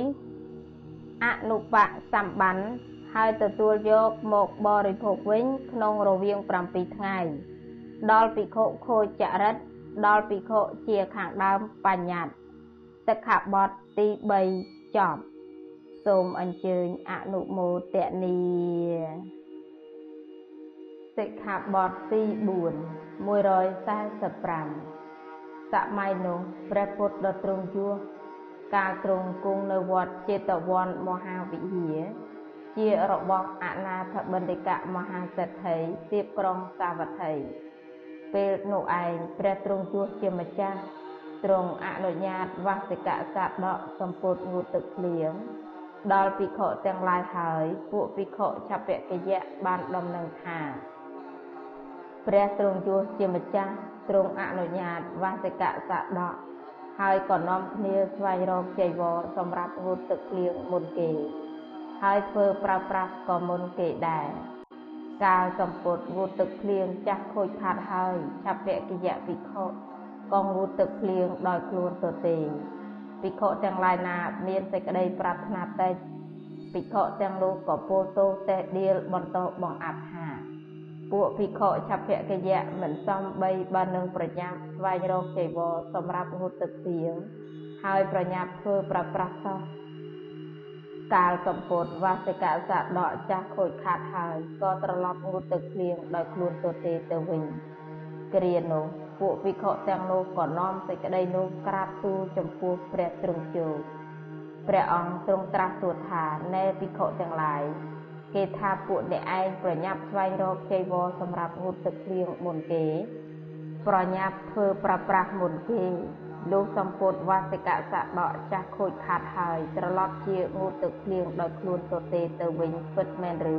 អនុបសម្បាន ហើយទទួលយកមកបរិភោគវិញក្នុងរវាង7ថ្ងៃ ដល់ភិក្ខុខូចចរិតដល់ភិក្ខុជាខាងដើមបញ្ញត្តិសិក្ខាបទទី3ចប់សូមអញ្ជើញអនុមោទនីសិក្ខាបទទី4 145សម័យនោះព្រះពុទ្ធដ៏ទ្រង់យសកាលទ្រង់គង់នៅវត្តចេតវ័នមហាវិហារ ជារបស់អនាថបណ្ឌិកមហាសេដ្ឋីទៀបក្រុងសាវត្ថីពេលនោះឯងព្រះទ្រង់ជួសជាម្ចាស់ទ្រង់អនុញ្ញាតវាសិកសាដកសម្ពុតងូតទឹកភ្លៀងដល់ភិក្ខុទាំងឡាយហើយពួកភិក្ខុឆពកិយៈបានដំណឹងថាព្រះទ្រង់ជួសជាម្ចាស់ទ្រង់អនុញ្ញាតវាសិកសាដកហើយក៏នាំគ្នាស្វែងរកចីវរសម្រាប់ងូតទឹកភ្លៀងមុនគេ ហើយធ្វើប្រើប្រាស់ក៏មុនគេដែរកាលសម្ពុតងូតទឹកភ្លៀងចាស់ខូចខាតហើយឆាពកិយៈភិក្ខុក៏ងូតទឹកភ្លៀងដោយខ្លួនទៅទេភិក្ខុទាំងឡាយណាមានសេចក្តីប្រាថ្នាតិចភិក្ខុទាំងនោះក៏ពោលទោសតេះដៀលបន្តបង្អាប់ថាពួកភិក្ខុឆាពកិយៈមិនសំបីបាននឹងប្រញាប់ស្វែងរកចីវរសម្រាប់ងូតទឹកភ្លៀងហើយប្រញាប់ធ្វើប្រប្រាស់សោះ កាលសម្ពុតវាសិកសដកចាស់ខូចខាតហើយក៏ត្រឡប់ងូតទឹកភ្លៀងដោយខ្លួនទទេទៅវិញគ្រានោះពួកវិខទាំងនោះក៏នាំសេចក្តីនោះក្រាបទូលចំពោះព្រះទ្រង់ជោព្រះអង្គទ្រង់ត្រាស់សួរថាណែវិខទាំងឡាយគេថាពួកអ្នកឯងប្រញាប់ស្វែងរកចីវរសម្រាប់ងូតទឹកភ្លៀងមុនគេ ប្រញាប់ធ្វើប្រប្រាស់មុនគេ លោកសម្ពុតវាសិកសដកចាស់ខូចខាតហើយ ត្រឡប់ជាងូតទឹកភ្លៀងដោយខ្លួនទទេទៅវិញពិតមែនឬ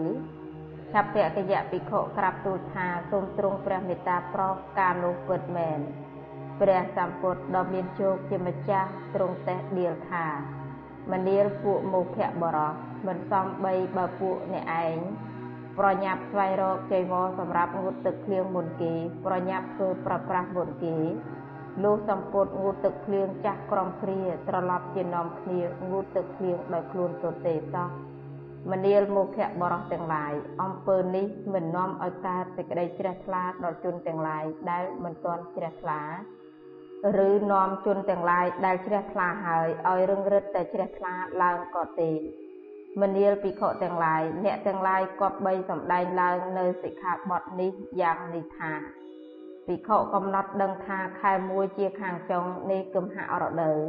ឆាពៈកយៈភិក្ខុក្រាបទូលថាសូមទ្រង់ព្រះមេត្តាប្រោសការនោះពិតមែនព្រះសម្ពុទ្ធដ៏មានជោគជាម្ចាស់ទ្រង់តេះដៀលថាមនាលពួកមោភៈបរោះមិនសំបីបើពួកអ្នកឯងប្រញាប់ស្វែងរកចីវរសម្រាប់ងូតទឹកភ្លៀងមុនគេ ប្រញាប់ធ្វើប្រប្រាស់មុនគេ លុះសម្ពុតងូតទឹកភ្លៀងចាស់ក្រំគ្រា ត្រឡប់ជានាំគ្នាងូតទឹកភ្លៀងដោយខ្លួនទទេសោះមនាលមុខៈបរោះទាំងឡាយអំពើនេះមិននាំឲ្យកើតសេចក្តីជ្រះថ្លាដល់ជនទាំងឡាយដែលមិនទាន់ជ្រះថ្លាឬនាំជនទាំងឡាយដែលជ្រះថ្លាហើយឲ្យរឹងរិតតែជ្រះថ្លាឡើងក៏ទេមនាលភិក្ខុទាំងឡាយអ្នកទាំងឡាយគប្បីសម្ដែងឡើងនៅសិក្ខាបទនេះយ៉ាងនេះថា ភិក្ខុកំណត់ដឹងថាខែមួយជាខាងចុងនៃគមហរដូវ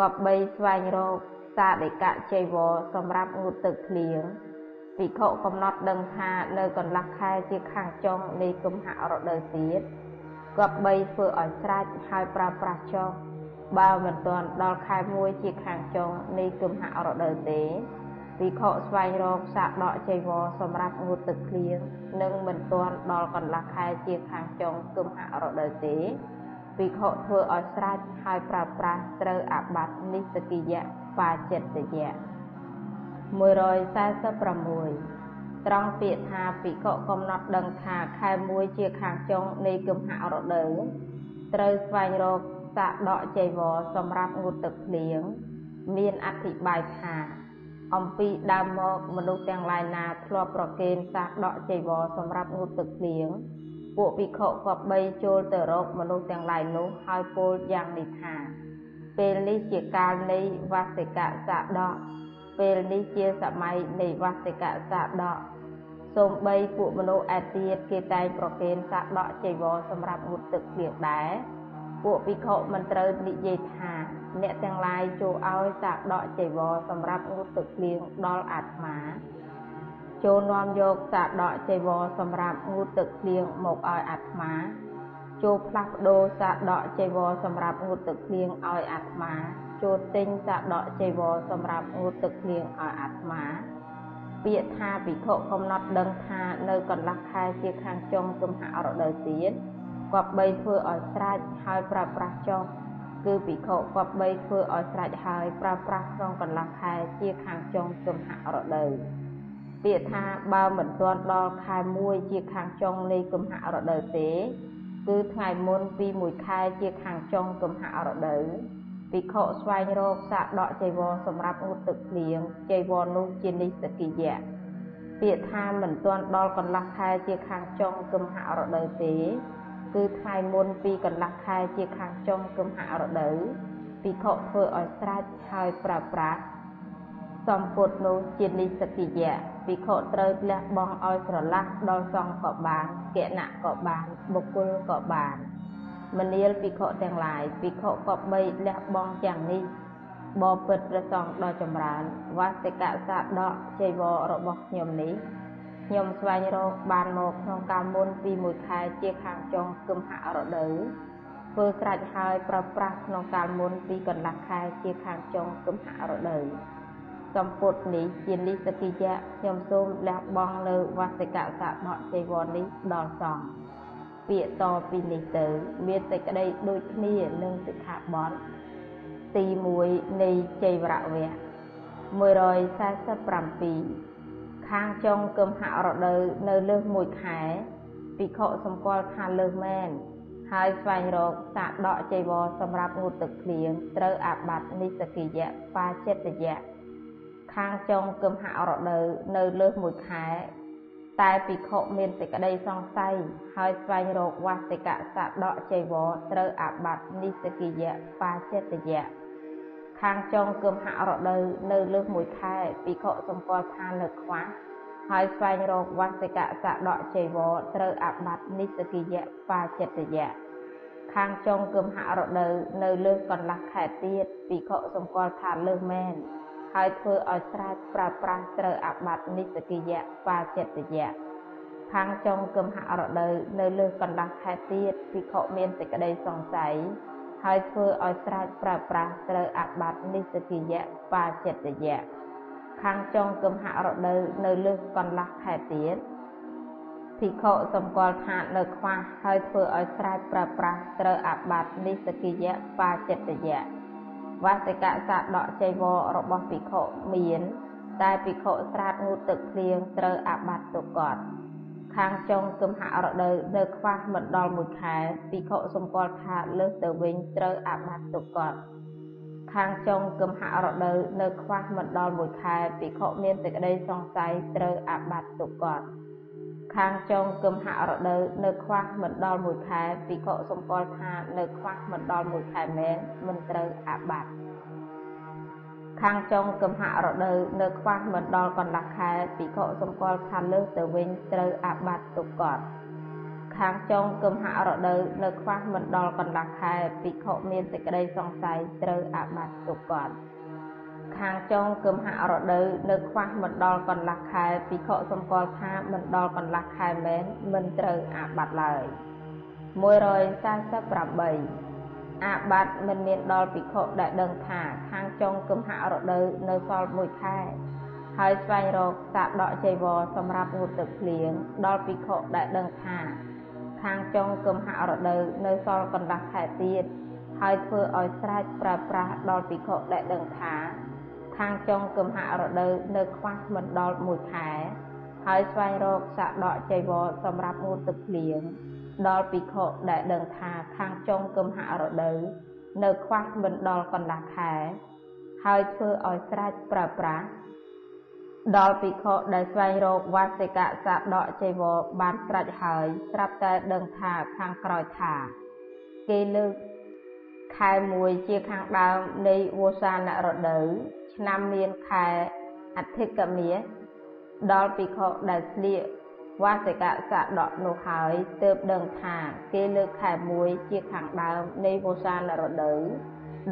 គប្បីស្វែងរកសាធិកចីវរសម្រាប់ងូតទឹកភ្លៀងភិក្ខុកំណត់ដឹងថានៅកន្លះខែជាខាងចុងនៃគមហរដូវទៀតគប្បីធ្វើឲ្យស្រេចហើយប្រើប្រាស់ចុះបើមិនទាន់ដល់ខែមួយជាខាងចុងនៃគមហរដូវទេ ភិក្ខុស្វែងរកសាកដកចីវរសម្រាប់ងូតទឹកភ្លៀងនិងមិនទាន់ដល់កន្លះខែជាខាងចុងគមហរដូវទេភិក្ខុធ្វើឲ្យស្រេចហើយប្រើប្រាស់ត្រូវអាបត្តិនិសកិយៈបាចិត្តយៈ146ត្រង់ពាក្យថាភិក្ខុកំណត់ដឹងថាខែមួយជាខាងចុងនៃគមហរដូវត្រូវស្វែងរកសាកដកចីវរសម្រាប់ងូតទឹកភ្លៀងមានអធិប្បាយថា អំពីដើមមកមនុស្សទាំងឡាយណាធ្លាប់ប្រគេនសាសដកចីវរសម្រាប់ងូតទឹកភ្លៀងពួកភិក្ខុក៏បីចូលទៅរកមនុស្សទាំងឡាយនោះហើយពោលយ៉ាងនេះថាពេលនេះជាកាលនៃវសិកសាដកពេលនេះជាសម័យនៃវសិកសាដកសូម្បីពួកមនុស្សឯទៀតគេតែងប្រគេនសាដកចីវរសម្រាប់ងូតទឹកភ្លៀងដែរ ពួកភិក្ខុមិនត្រូវនិយាយថា អ្នកទាំងឡាយចូលឲ្យសាកដកចីវរសម្រាប់ងូតទឹកភ្លៀងដល់អាត្មា ចូលនាំយកសាកដកចីវរសម្រាប់ងូតទឹកភ្លៀងមកឲ្យអាត្មា ចូលផ្លាស់ប្ដូរសាកដកចីវរសម្រាប់ងូតទឹកភ្លៀងឲ្យអាត្មា ចូលទិញសាកដកចីវរសម្រាប់ងូតទឹកភ្លៀងឲ្យអាត្មាពាក្យថាភិក្ខុកំណត់ដឹងថានៅកន្លះខែជាខាងចុងគមហរដូវទៀត គប្បីធ្វើឲ្យស្រេចហើយប្រើប្រាស់ចុះគឺភិក្ខុគប្បីធ្វើឲ្យស្រេចហើយប្រើប្រាស់ក្នុងកន្លះខែជាខាងចុងគឹមហរដូវពាក្យថាបើមិនទាន់ដល់ខែ1ជាខាងចុងនៃគឹមហរដូវទេ គឺថ្ងៃមុនពី1ខែជាខាងចុងគឹមហរដូវភិក្ខុស្វែងរកសាកដកចីវរសម្រាប់ងូតទឹកភ្លៀងចីវរនោះជានិស្សកិយៈពាក្យថាមិនទាន់ដល់កន្លះខែជាខាងចុងគឹមហរដូវទេ គឺថ្ងៃមុនពីកន្លះខែជាខាងចុងគមហរដូវភិក្ខុធ្វើឲ្យស្រេចហើយប្រើប្រាស់សម្ពុតនោះជានិសកិយៈភិក្ខុត្រូវលះបង់ឲ្យស្រឡះដល់សង្ឃក៏បានគណៈក៏បានបុគ្គលក៏បានមនាលភិក្ខុទាំងឡាយភិក្ខុក៏បីលះបង់យ៉ាងនេះបបិទ្ធព្រះសង្ឃដ៏ចម្រើនវាសិកសាដកចៃវររបស់ខ្ញុំនេះ ខ្ញុំស្វែងរកបានមកក្នុងកាលមុនពីមួយខែជាខាងចុងគឹមហរដូវធ្វើស្រេចហើយប្រើប្រាស់ក្នុងកាលមុនពីកន្លះខែជាខាងចុងគឹមហរដូវសម្ពុតនេះជានិសកិយៈខ្ញុំសូមលះបង់នៅវសិកសបៈទេវរនេះដល់សង្ឃពាក្យតពីនេះទៅ មានសេចក្តីដូចគ្នានឹងសិក្ខាបទទី1នៃចៃវរៈវៈ147 ខាងចុងគឹមហរដូវនៅលើសមួយខែភិក្ខុសម្គាល់ថាលើសមែនហើយស្វែងរកសាកដកចីវរសម្រាប់ងូតទឹកភ្លៀងត្រូវអាបត្តិនិសកិយៈបាចិត្តយៈខាងចុងគឹមហរដូវនៅលើសមួយខែតែភិក្ខុមានសេចក្តីសង្ស័យហើយស្វែងរកវាសិកសាដកចីវរត្រូវអាបត្តិនិសកិយៈបាចិត្តយៈ ខាងចុងគឹមហរដូវនៅលើសមួយខែភិក្ខុសម្គាល់ថានៅខ្វះហើយស្វែងរកវសិកសដកចីវរត្រូវអាបត្តិនិសកិយៈបាចិត្តយៈខាងចុងគឹមហរដូវនៅលើសកន្លះខែទៀតភិក្ខុសម្គាល់ថាលើសមែនហើយធ្វើឲ្យស្រេចប្រើប្រាស់ត្រូវអាបត្តិនិសកិយៈបាចិត្តយៈខាងចុងគឹមហរដូវនៅលើសកន្លះខែទៀតភិក្ខុមានសេចក្តីសង្ស័យ ហើយធ្វើឲ្យស្រេចប្រើប្រាស់ត្រូវអាបត្តិនិសកិយៈបាចិត្តយៈខាងចុងគមហរដូវនៅលើសកន្លះខែទៀតភិក្ខុសម្គាល់ថានៅខ្វះហើយធ្វើឲ្យស្រេចប្រើប្រាស់ត្រូវអាបត្តិនិសកិយៈបាចិត្តយៈវាសិកសាដកចៃវររបស់ភិក្ខុមាន តែភិក្ខុស្រាតងូតទឹកភ្លៀងត្រូវអាបត្តិទុកត ខាងចុងគមហរដូវនៅខ្វះមិនដល់មួយខែភិក្ខុសម្គាល់ថាលើសទៅវិញត្រូវអាបត្តិទុកតខាងចុងគមហរដូវនៅខ្វះមិនដល់មួយខែភិក្ខុមានសេចក្តីសង្ស័យត្រូវអាបត្តិទុកតខាងចុងគមហរដូវនៅខ្វះមិនដល់មួយខែភិក្ខុសម្គាល់ថានៅខ្វះមិនដល់មួយខែមែនមិនត្រូវអាបត្តិ ខាងចុងគមហរដូវនៅខ្វះមិនដល់កន្លះខែភិក្ខុសម្គាល់ថាលើសទៅវិញត្រូវអាបត្តិទុកតខាងចុងគមហរដូវនៅខ្វះមិនដល់កន្លះខែភិក្ខុមានសេចក្តីសង្ស័យត្រូវអាបត្តិទុកតខាងចុងគមហរដូវនៅខ្វះមិនដល់កន្លះខែភិក្ខុសម្គាល់ថាមិនដល់កន្លះខែមែនមិនត្រូវអាបត្តិឡើយ148 អាបត្តិមិនមានដល់ភិក្ខុដែលដឹងថាខាងចុងគមហរដូវនៅសល់មួយខែហើយស្វែងរកសាកដកចីវរសម្រាប់ងូតទឹកភ្លៀងដល់ភិក្ខុដែលដឹងថាខាងចុងគមហរដូវនៅសល់កន្លះខែទៀតហើយធ្វើឲ្យស្រេចប្រើប្រាស់ដល់ភិក្ខុដែលដឹងថាខាងចុងគមហរដូវនៅខ្វះមិនដល់មួយខែហើយស្វែងរកសាកដកចីវរសម្រាប់ងូតទឹកភ្លៀង ដល់ភិក្ខុដែលដឹងថាខាងចុងគមហរដូវនៅខ្វះមិនដល់កន្លះខែ ហើយធ្វើឲ្យស្រេចប្រើប្រាស់ដល់ភិក្ខុដែលស្វែងរកវាសិកសាដកចីវរបានស្រេចហើយស្រាប់តែដឹងថាខាងក្រោយថា គេលើកខែ1ជាខាងដើមនៃវោសានរដូវឆ្នាំមានខែអធិកមាសដល់ភិក្ខុដែលស្លៀក វាសិកសាដកនោះហើយទើបដឹងថាគេលើកខែ1ជាខាងដើមនៃវោសានរដូវ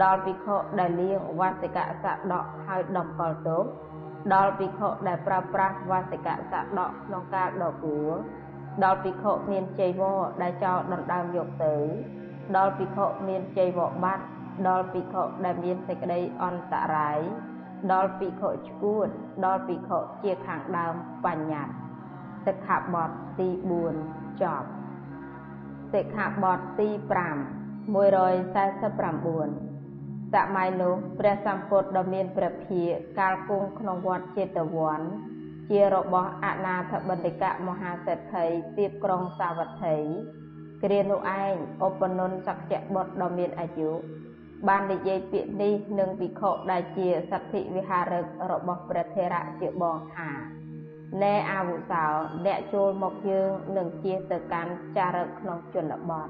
ដល់ភិក្ខុដែលលៀងវាសិកសាដកហើយដំកល់ទុកដល់ភិក្ខុដែលប្រើប្រាស់វាសិកសដកក្នុងការដកគួរដល់ភិក្ខុមានចីវរដែលចោលដណ្ដើមយកទៅ ដល់ភិក្ខុមានចីវរបាត់ដល់ភិក្ខុដែលមានសេចក្តីអន្តរាយដល់ភិក្ខុឈួតដល់ភិក្ខុជាខាងដើមបញ្ញត្តិ សិក្ខាបទទី4ចប់សិក្ខាបទទី5 149សម័យនោះព្រះសម្ពុទ្ធដ៏មានព្រះភិក្ខកាលគង់ក្នុងវត្តចេតវ័នជារបស់អនាថបណ្ឌិកមហាសេដ្ឋីទៀបក្រុងសាវត្ថីគ្រានោះឯងឧបនន្ទសក្យបុត្រដ៏មានអាយុបាននិយាយពាក្យនេះនឹងភិក្ខុដែលជាសទ្ធិវិហារឹករបស់ព្រះថេរៈជាបងថា ណែអាវុសោអ្នកចូលមកយើងនឹងជាទៅកាន់ចារឹកក្នុងជនបទ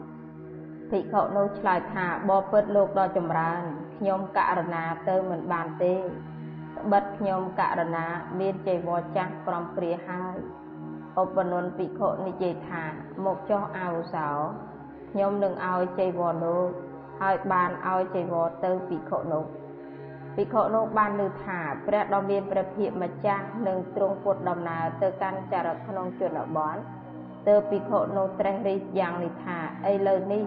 ភិក្ខុនោះឆ្លើយថាបបិទ្ធលោកដ៏ចម្រើនខ្ញុំករណាទៅមិនបានទេត្បិតខ្ញុំករណាមានចៃវរចាស់ប្រំព្រាហើយឧបនន្ទភិក្ខុនិយាយថាមកចុះអាវុសោខ្ញុំនឹងឲ្យចៃវរលោកហើយបានឲ្យចៃវរទៅភិក្ខុនោះ ភិក្ខុនោះបានលើថាព្រះដ៏មានព្រះភិក្ខម្ចាស់នឹងទ្រង់ពុតដំណើរទៅកាន់ចរិតក្នុងជនបទទើបភិក្ខុនោះត្រេះរិះយ៉ាងនេះថាឥឡូវនេះ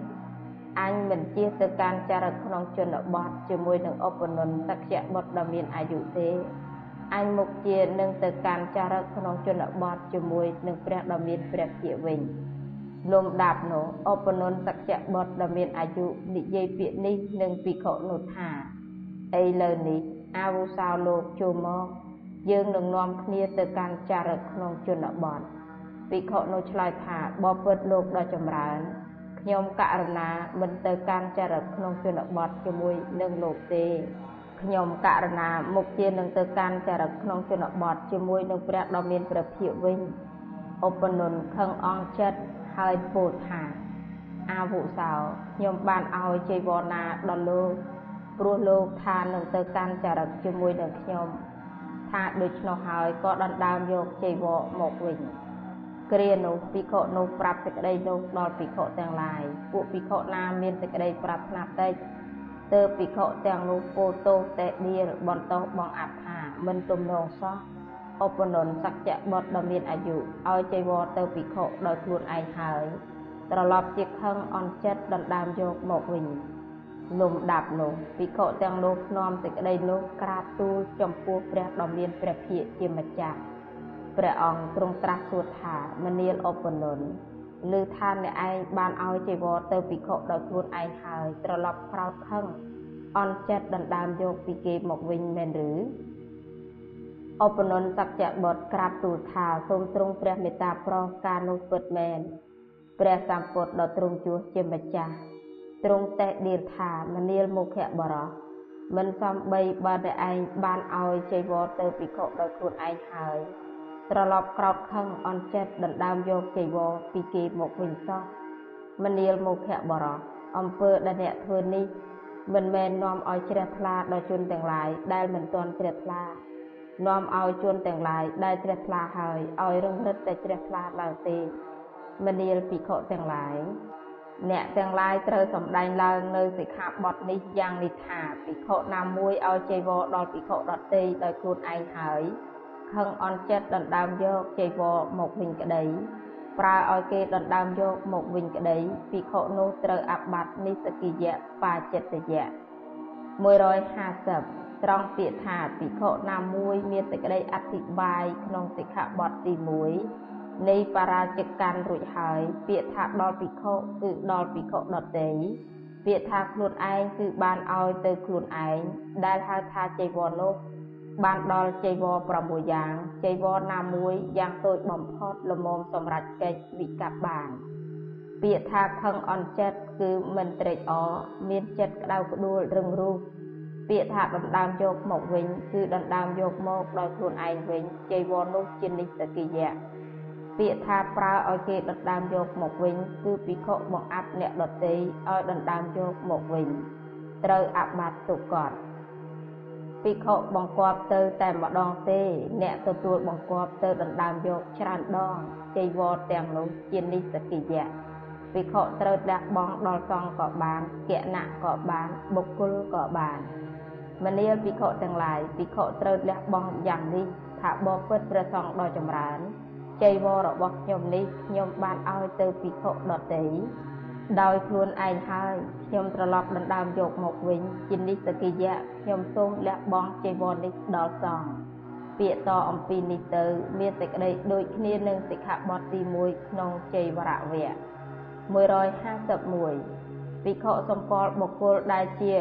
អញមិនជៀសទៅកាន់ចរិតក្នុងជនបទជាមួយនឹងឧបនន្ទសក្យបុត្រដ៏មានអាយុទេអញមុខជានឹងទៅកាន់ចរិតក្នុងជនបទជាមួយនឹងព្រះដ៏មានព្រះភិក្ខវិញលំដាប់នោះឧបនន្ទសក្យបុត្រដ៏មានអាយុនិយាយពាក្យនេះនឹងភិក្ខុនោះថា ឥឡូវនេះអាវុសោលោកចូលមកយើងនឹងនាំគ្នាទៅកាន់ចារឹកក្នុងជនបទភិក្ខុនោះឆ្លើយថាបបិទ្ធលោកដ៏ចម្រើនខ្ញុំករណាមិនទៅកាន់ចារឹកក្នុងជនបទជាមួយនឹងលោកទេខ្ញុំករណាមុខជានឹងទៅកាន់ចារឹកក្នុងជនបទជាមួយនឹងព្រះដ៏មានព្រះភិក្ខវិញឧបនន្ទខឹងអងចិត្តហើយពោលថាអាវុសោខ្ញុំបានឲ្យជ័យវរណាដល់លោក ព្រោះលោកថានឹងទៅកាន់ចរិតជាមួយនឹងខ្ញុំថាដូច្នោះហើយក៏ដណ្ដើមយកចីវរមកវិញគ្រានោះភិក្ខុនោះប្រាប់សេចក្តីនោះដល់ភិក្ខុទាំងឡាយពួកភិក្ខុណាមានសេចក្តីប្រាថ្នាតិចទើបភិក្ខុទាំងនោះពោលទោសតែដៀលបន្តោសបងអត្ថាមិនទំនងសោះឧបនន្ទសក្យបុត្រដ៏មានអាយុឲ្យចីវរទៅភិក្ខុដោយខ្លួនឯងហើយត្រឡប់ជាខឹងអន់ចិត្តដណ្ដើមយកមកវិញ លំដាប់នោះភិក្ខុទាំងនោះនាំសេចក្តីនោះក្រាបទូលចំពោះព្រះដ៏មានព្រះភិក្ខជាម្ចាស់ព្រះអង្គទ្រង់ត្រាស់សួរថាមនាលឧបនន្ទឬថាអ្នកឯងបានឲ្យជីវរទៅភិក្ខុដោយខ្លួនឯងហើយត្រឡប់ក្រោតខឹងអន់ចិត្តដណ្ដើមយកពីគេមកវិញមែនឬឧបនន្ទសក្យបុត្រក្រាបទូលថាសូមទ្រង់ព្រះមេត្តាប្រោសការនោះពិតមែនព្រះសម្ពុទ្ធដ៏ទ្រង់ជួសជាម្ចាស់ ទ្រង់តេះដៀលថាមនាលមុខបរោះមិនសំបីបើតែឯងបានឲ្យចៃវរទៅភិក្ខុដោយខ្លួនឯងហើយត្រឡប់ក្រោតខឹងអន់ចិត្តដណ្ដើមយកចៃវរពីគេមកវិញសោះមនាលមុខបរោះអំពើដែលអ្នកធ្វើនេះមិនមែននាំឲ្យជ្រះថ្លាដល់ជនទាំងឡាយដែលមិនទាន់ជ្រះថ្លានាំឲ្យជនទាំងឡាយដែលជ្រះថ្លាហើយឲ្យរឹងរិតតែជ្រះថ្លាឡើងទេមនាលភិក្ខុទាំងឡាយ អ្នកទាំងឡាយត្រូវសម្ដែងឡើងនៅសិក្ខាបទនេះយ៉ាងនេះថាភិក្ខុណាមួយឲ្យចីវរដល់ភិក្ខុដទៃដោយខ្លួនឯងហើយខឹងអន់ចិត្តដណ្ដើមយកចីវរមកវិញក្តី ប្រើឲ្យគេដណ្ដើមយកមកវិញក្តីភិក្ខុនោះត្រូវអាបត្តិនិសកិយៈបាចិត្តយៈ150ត្រង់ពាក្យថាភិក្ខុណាមួយមានសេចក្តីអធិប្បាយក្នុងសិក្ខាបទទី1 នៃបរាជកម្មរួចហើយ ពាក្យថាដល់ភិក្ខុគឺដល់ភិក្ខុដទៃពាក្យថាខ្លួនឯងគឺបានឲ្យទៅខ្លួនឯងដែលហៅថាចៃវរនោះបានដល់ចៃវរ6យ៉ាងចៃវរណាមួយយ៉ាងតូចបំផុតល្មមសម្រាប់កិច្ចវិកប្បបាន ពាក្យថាខឹងអន់ចិត្តគឺមិនត្រេកអរមានចិត្តក្តៅក្ដួលរឹងរូសពាក្យថាដណ្ដើមយកមកវិញ គឺដណ្ដើមយកមកដោយខ្លួនឯងវិញចៃវរនោះជានិស្សកិយៈ ពាក្យថាប្រើឲ្យគេដណ្ដើមយកមកវិញ គឺភិក្ខុបង្អាប់អ្នកដទៃឲ្យដណ្ដើមយកមកវិញត្រូវអបាត់ទុកត់ភិក្ខុបង្គាប់ទៅតែម្ដងទេ អ្នកទទួលបង្គាប់ទៅដណ្ដើមយកច្រើនដងចៃវរទាំងនោះជានិសកិយៈភិក្ខុត្រូវលះបង់ដល់សង្ឃក៏បានគណៈក៏បានបុគ្គលក៏បានមនាលភិក្ខុទាំងឡាយភិក្ខុត្រូវលះបង់យ៉ាងនេះថាបបិទ្ធព្រះសង្ឃដ៏ចម្រើន ចៃវររបស់ខ្ញុំនេះខ្ញុំបានឲ្យទៅភិក្ខុដទៃដោយខ្លួនឯងហើយខ្ញុំត្រឡប់ដណ្ដើមយកមកវិញជានិសកិយៈខ្ញុំសូមលះបង់ចៃវរនេះដល់សង្ឃពាក្យតអំពីនេះទៅ មានសេចក្តីដូចគ្នានឹងសិក្ខាបទទី1ក្នុងចៃវរៈវៈ151ភិក្ខុសម្គាល់បុគ្គលដែលជា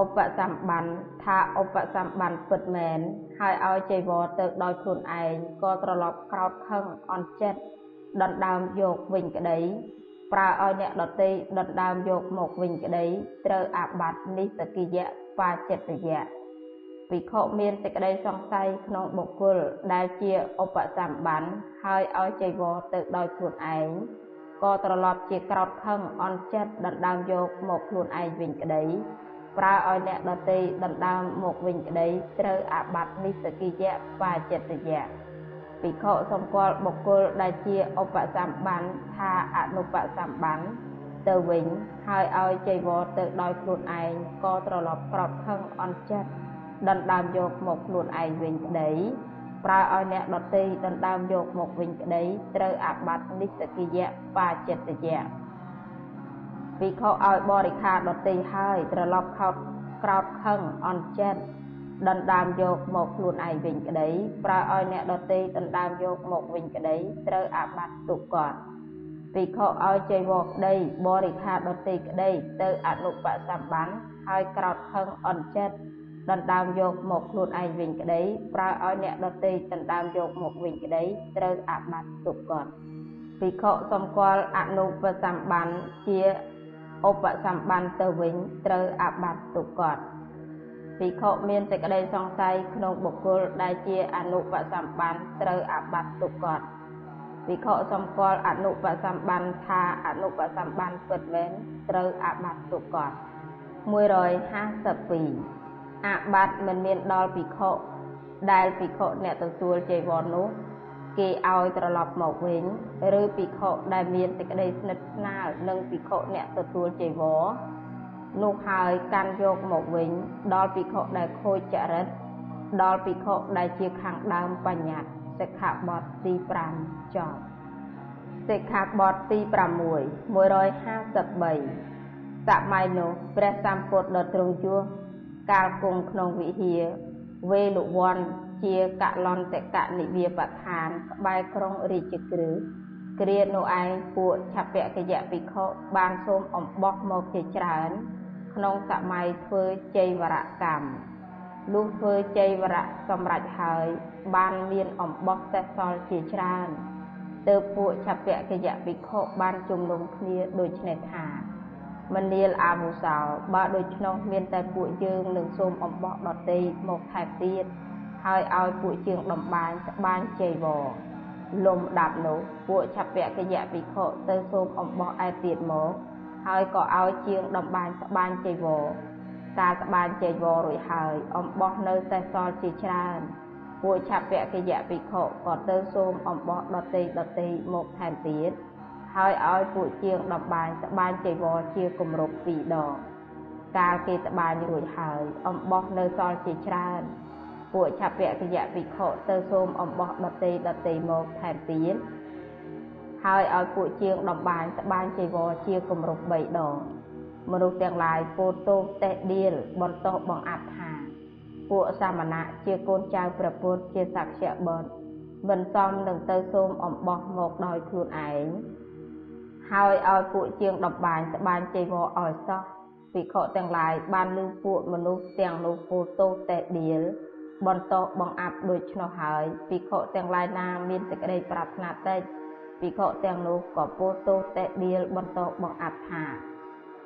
ឧបសម្បានថាឧបសម្បានពិតមែន ហើយឲ្យចៃវរទៅដោយខ្លួនឯងក៏ត្រឡប់ក្រោតខឹងអន់ចិត្តដណ្ដើមយកវិញក្តី ប្រើឲ្យអ្នកដតីដណ្ដើមយកមកវិញក្តីត្រូវអាបត្តិនិសកិយៈបាចិត្តយៈភិក្ខុមានសេចក្តីសង្ស័យក្នុងបុគ្គលដែលជាឧបសម្បានហើយឲ្យចៃវរទៅដោយខ្លួនឯងក៏ត្រឡប់ជាក្រោតខឹងអន់ចិត្តដណ្ដើមយកមកខ្លួនឯងវិញក្តី ប្រើឲ្យអ្នកដតីដណ្ដើមមកវិញក្តីត្រូវអាបត្តិនិសកិយៈបាចិត្តយៈភិក្ខុសម្គាល់បុគ្គលដែលជាឧបសម្បានថាអនុបសម្បានទៅវិញហើយឲ្យចៃវរទៅដោយខ្លួនឯងក៏ត្រឡប់ក្រោតខឹងអន់ចិត្តដណ្ដើមយកមកខ្លួនឯងវិញក្តីប្រើឲ្យអ្នកដតីដណ្ដើមយកមកវិញក្តីត្រូវអាបត្តិនិសកិយៈបាចិត្តយៈ ភិក្ខុឲ្យបរិខាដតីហើយត្រឡប់ខោតក្រោតខឹងអន់ចិត្តដណ្ដើមយកមកខ្លួនឯងវិញក្តីប្រើឲ្យអ្នកដតីដណ្ដើមយកមកវិញក្តីត្រូវអាបត្តិទុកតភិក្ខុឲ្យចៃវរក្តីបរិខាដតីក្តីទៅអនុបសម្បានហើយក្រោតខឹងអន់ចិត្តដណ្ដើមយកមកខ្លួនឯងវិញក្តីប្រើឲ្យអ្នកដតីដណ្ដើមយកមកវិញក្តីត្រូវអាបត្តិទុកតភិក្ខុសម្គាល់អនុបសម្បានជា ឧបសម្បានទៅវិញត្រូវអាបត្តិទុកតភិក្ខុមានសេចក្តីសង្ស័យក្នុងបុគ្គលដែលជាអនុបសម្បានត្រូវអាបត្តិទុកតភិក្ខុសម្គាល់អនុបសម្បានថាអនុបសម្បានពិតមែនត្រូវអាបត្តិទុកត152អាបត្តិមិនមានដល់ភិក្ខុដែលភិក្ខុអ្នកទទួលចីវរនោះ គេឲ្យត្រឡប់មកវិញឬភិក្ខុដែលមានសេចក្តីស្និទ្ធស្នាលនឹងភិក្ខុអ្នកទទួលចីវរនោះហើយកាន់យកមកវិញដល់ភិក្ខុដែលខូចចរិតដល់ភិក្ខុដែលជាខាងដើមបញ្ញត្តិសិក្ខាបទទី5ចប់សិក្ខាបទទី6 153សម័យនោះព្រះសម្ពុទ្ធដ៏ទ្រង់ជួសកាលគង់ក្នុងវិហារវេលវ័ន ជាកលន្តកនិវាបឋានក្បែរក្រុងរាជក្រឹសគ្រានោះឯងពួកឆពកយៈភិក្ខុបានសូមអំបោះមកជាច្រើន ក្នុងសម័យធ្វើជ័យវរកម្មលុះធ្វើជ័យវរៈសម្រេចហើយ បានមានអំបោះសេះសល់ជាច្រើនទើបពួកឆពកយៈភិក្ខុបានជុំនុំគ្នាដូចនេះថាមនាលអាមុសោបើដូច្នោះមានតែពួកយើងនឹងសូមអំបោះដតីមកថែមទៀត ហើយឲ្យពួកជាងដំបានស្បាញជ័យវរលំដាប់នោះពួកឆពកយៈភិក្ខុទៅសូមអំបោះឯទៀតមកហើយក៏ឲ្យជាងដំបានស្បាញចីវរការស្បាញចីវររួចហើយអំបោះនៅតែសល់ជាច្រើនពួកឆពកយៈភិក្ខុក៏ទៅសូមអំបោះដតីដតីមកថែមទៀតហើយឲ្យពួកជាងដំបានស្បាញចីវរជាគម្រប់2ដងកាលគេត្បាញរួចហើយអំបោះនៅសល់ជាច្រើន ពួកឆពកយៈភិក្ខុទៅសូមអំបោះដតីដតីមកថែមទៀតហើយឲ្យពួកជាងដំបានត្បាញចីវរជាគម្រប់3ដងមនុស្សទាំងឡាយពោលទោសតេះដៀលបន្តបង្អាប់ថាពួកសាមណៈជាកូនចៅព្រះពុទ្ធជាសក្យបុត្រមិនសមនឹងទៅសូមអំបោះមកដោយខ្លួនឯងហើយឲ្យពួកជាងដំបានត្បាញចីវរឲ្យសោះភិក្ខុទាំងឡាយបានលឺពួកមនុស្សទាំងនោះពោលទោសតេះដៀល បន្តបង្អាប់ដូច្នោះហើយភិក្ខុទាំងឡាយណាមានសេចក្តីប្រាថ្នាតិចភិក្ខុទាំងនោះក៏ពោលទោសតេដៀលបន្តបង្អាប់ថា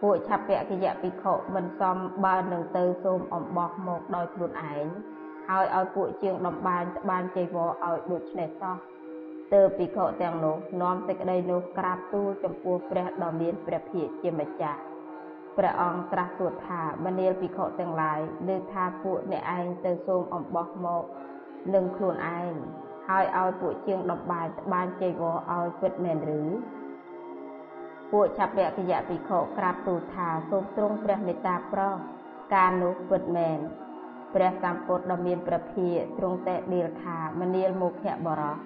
ពួកឆពកយៈភិក្ខុមិនសមបើនឹងទៅសូមអំបោះមកដោយខ្លួនឯងហើយឲ្យពួកជាងដំបានត្បាញចីវរឲ្យដូចនេះសោះទើបភិក្ខុទាំងនោះនាំសេចក្តីនោះក្រាបទូលចំពោះព្រះដ៏មានព្រះភិក្ខជាម្ចាស់ ព្រះអង្គត្រាស់ទូលថាមនាលភិក្ខុទាំងឡាយលើថាពួកអ្នកឯងទៅសូមអំបោះមកនឹងខ្លួនឯងហើយឲ្យពួកជាងដំបាយត្បាញចីវរឲ្យពិតមែនឬពួកឆពកយៈភិក្ខុក្រាបទូលថាសូមទ្រង់ព្រះមេត្តាប្រោសការនោះពិតមែនព្រះសម្ពុទ្ធដ៏មានព្រះភិយទ្រង់តែដៀលថាមនាលមុខបរោះ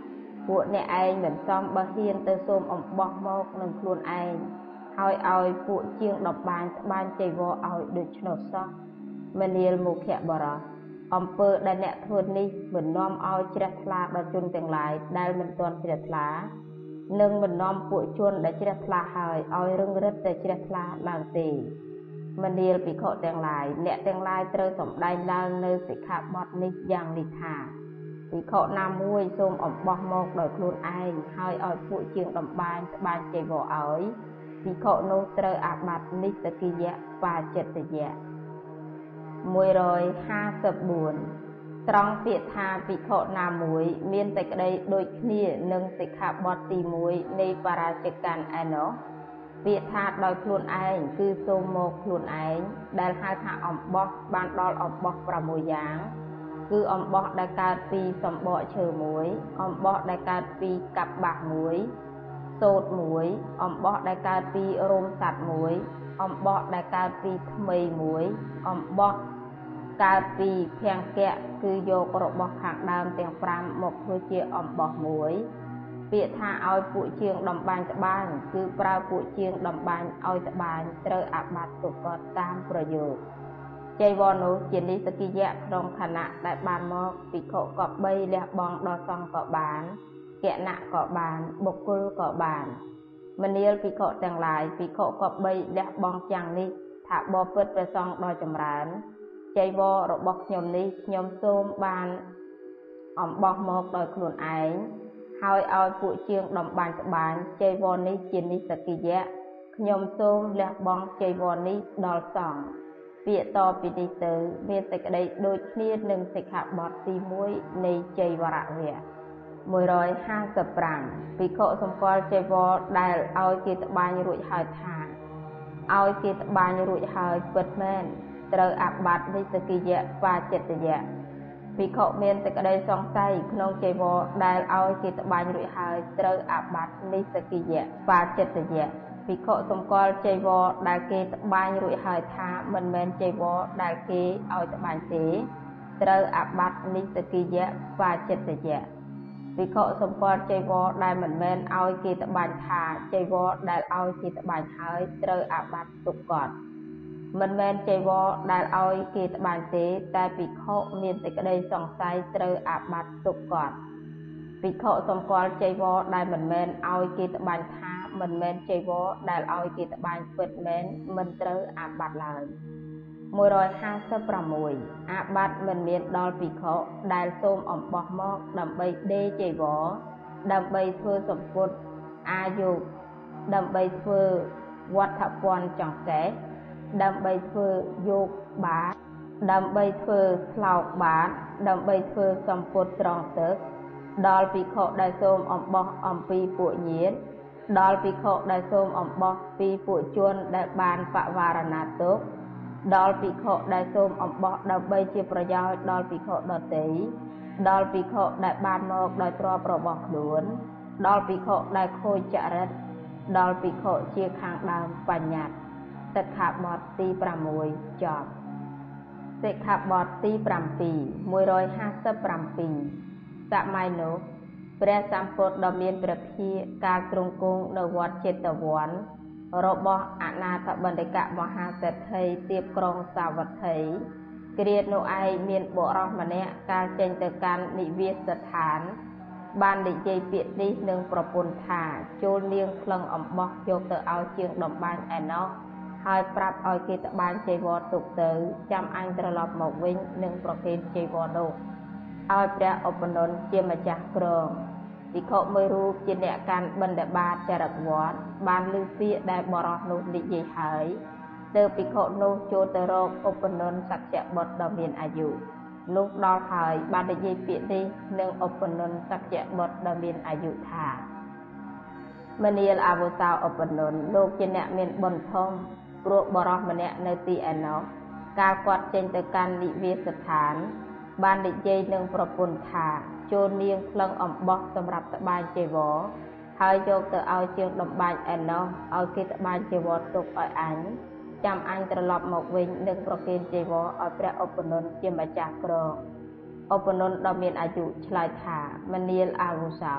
ពួកអ្នកឯងមិនសមបើហ៊ានទៅសូមអំបោះមកនឹងខ្លួនឯង ហើយឲ្យពួកជាងដំបានត្បាញចីវរឲ្យដូច្នោះសោះមនាលមុខបរោះអំពើដែលអ្នកធ្វើនេះមិននាំឲ្យជ្រះថ្លាដល់ជនទាំងឡាយដែលមិនទាន់ជ្រះថ្លានឹងមិននាំពួកជនដែលជ្រះថ្លាហើយឲ្យរឹងរិតតែជ្រះថ្លាឡើងទេមនាលភិក្ខុទាំងឡាយអ្នកទាំងឡាយត្រូវសម្ដែងឡើងនៅសិក្ខាបទនេះយ៉ាងនេះថាភិក្ខុណាមួយសូមអំបោះមកដោយខ្លួនឯងហើយឲ្យពួកជាងដំបានត្បាញចីវរឲ្យ ភិក្ខុនោះត្រូវអាបត្តិនិស្សកិយៈបាចិត្តយៈ154ត្រង់ពាក្យថាភិក្ខុណាមួយមានតែក្តីដូចគ្នានឹងសិក្ខាបទទី1នៃបរាជកណ្ឌឯណោះពាក្យថាដោយខ្លួនឯងគឺសូមមកខ្លួនឯងដែលហៅថាអំបោះបានដល់អំបោះ6យ៉ាង គឺអំបោះដែលកើតពីសម្បកឈើមួយអំបោះដែលកើតពីកាប់បាសមួយ សូត្រមួយអំបោះដែលកើតពីរោមសត្វមួយអំបោះដែលកើតពីថ្មីមួយអំបោះកើតពីភង្គៈគឺយករបស់ខាងដើមទាំង5មកធ្វើជាអំបោះមួយពាក្យថាឲ្យពួកជាងដំបាញ់ត្បាញគឺប្រើពួកជាងដំបាញ់ឲ្យត្បាញត្រូវអាបត្តិទុកតតាមប្រយោជន៍ចៃវរនោះជានិសកិយៈក្នុងខណៈដែលបានមកភិក្ខុក៏បីលះបង់ដល់សង្ឃក៏បាន គណៈក៏បានបុគ្គលក៏បានមនាលភិក្ខុទាំងឡាយភិក្ខុក៏បីលះបង់យ៉ាងនេះថាបបិទ្ធព្រះសង្ឃដ៏ចម្រើនចៃវររបស់ខ្ញុំនេះខ្ញុំសូមបានអំបោះមកដោយខ្លួនឯងហើយឲ្យពួកជាងដំបាញ់ត្បាញចៃវរនេះជានិសកិយៈខ្ញុំសូមលះបង់ចៃវរនេះដល់សង្ឃពាក្យតពីនេះទៅមានសេចក្តីដូចគ្នានឹងសិក្ខាបទទី1នៃចៃវរៈវៈ 155ភិក្ខុសម្គាល់ចៃវរដែលឲ្យគេត្បាញរួចហើយថាឲ្យគេត្បាញរួចហើយពិតមែនត្រូវអាបត្តិនិសកិយៈបាចិត្តយៈភិក្ខុមានសេចក្តីសង្ស័យក្នុងចីវរដែលឲ្យគេត្បាញរួចហើយត្រូវអាបត្តិនិសកិយៈបាចិត្តយៈភិក្ខុសម្គាល់ចីវរដែលគេត្បាញរួចហើយថាមិនមែនចីវរដែលគេឲ្យត្បាញទេត្រូវអាបត្តិនិសកិយៈបាចិត្តយៈ ភិក្ខុសម្គាល់ចីវរដែលមិនមែនឲ្យគេត្បាញថាចីវរដែលឲ្យគេត្បាញហើយត្រូវអាបត្តិទុកកត់មិនមែនចីវរដែលឲ្យគេត្បាញទេ តែភិក្ខុមានសេចក្តីសង្ស័យត្រូវអាបត្តិទុកគាត់ភិក្ខុសម្គាល់ចីវរដែលមិនមែនឲ្យគេត្បាញថាមិនមែនចីវរដែលឲ្យគេត្បាញពិតមែនមិនត្រូវអាបត្តិឡើយ 156អាបត្តិមិនមានដល់ភិក្ខុដែលសូមអំបោះមកដើម្បីដេចីវរដើម្បីធ្វើសម្ពុតអាយុដើម្បីធ្វើវត្ថពន្ធចង្កេះដើម្បីធ្វើយកបាតដើម្បីធ្វើស្លោកបាតដើម្បីធ្វើសម្ពុតត្រង់ទឹកដល់ភិក្ខុដែលសូមអំបោះអំពីពួកញាតដល់ភិក្ខុដែលសូមអំបោះពីពួកជនដែលបានបវារណាទុក ដល់ភិក្ខុដែលសូមអំបោះដើម្បីជាប្រយោជន៍ដល់ភិក្ខុដទៃដល់ភិក្ខុដែលបានមកដោយទ្រព្យរបស់ខ្លួន ដល់ភិក្ខុដែលខូចចរិតដល់ភិក្ខុជាខាងដើមបញ្ញត្តិសិក្ខាបទទី6ចប់សិក្ខាបទទី7 157សម័យនោះព្រះសម្ពុទ្ធដ៏មានព្រះភិកាលទ្រង់គង់នៅវត្តចេតវ័ន របស់អនាថបណ្ឌិកមហាសេដ្ឋីទៀបក្រុងសាវត្ថីគ្រានោះឯងមានបុរសម្នាក់កាលចេញទៅកាន់និវាសស្ថាន បាននិយាយពាក្យនេះនឹងប្រពន្ធថាចូលនាងក្លឹងអំបោះយកទៅឲ្យជាងដំបាញ់ឯណោះហើយប្រាប់ឲ្យគេត្បាញចីវរទុកទៅចាំអញត្រឡប់មកវិញនឹងប្រគេនចីវរនោះឲ្យព្រះឧបនន្ទជាម្ចាស់ក្រង ភិក្ខុមួយរូបជាអ្នកកាន់បិណ្ឌបាតចរិតវត្តបានឮពាក្យដែលបរោះនោះនិយាយហើយទើបភិក្ខុនោះចូលទៅរកឧបនន្ទសក្យបុត្រដ៏មានអាយុលុះដល់ហើយបាននិយាយពាក្យនេះនឹងឧបនន្ទសក្យបុត្រដ៏មានអាយុថាមនាលអវសោឧបនន្ទលោកជាអ្នកមានបុណ្យធំព្រោះបរោះម្នាក់នៅទីឯណោះកាលគាត់ចេញទៅកាន់និវាសស្ថាន បាននិយាយនឹងប្រពន្ធថា ចូលនាងក្លឹងអំបោះសម្រាប់ត្បាញចេវរហើយយកទៅឲ្យជាងដំបាញ់ឯណោះឲ្យគេត្បាញចេវរទុកឲ្យអញចាំអញត្រឡប់មកវិញនឹងប្រគេនចេវរឲ្យព្រះឧបនន្ទជាម្ចាស់ក្រឧបនន្ទដ៏មានអាយុឆ្លើយថាមនាលអាវុសោ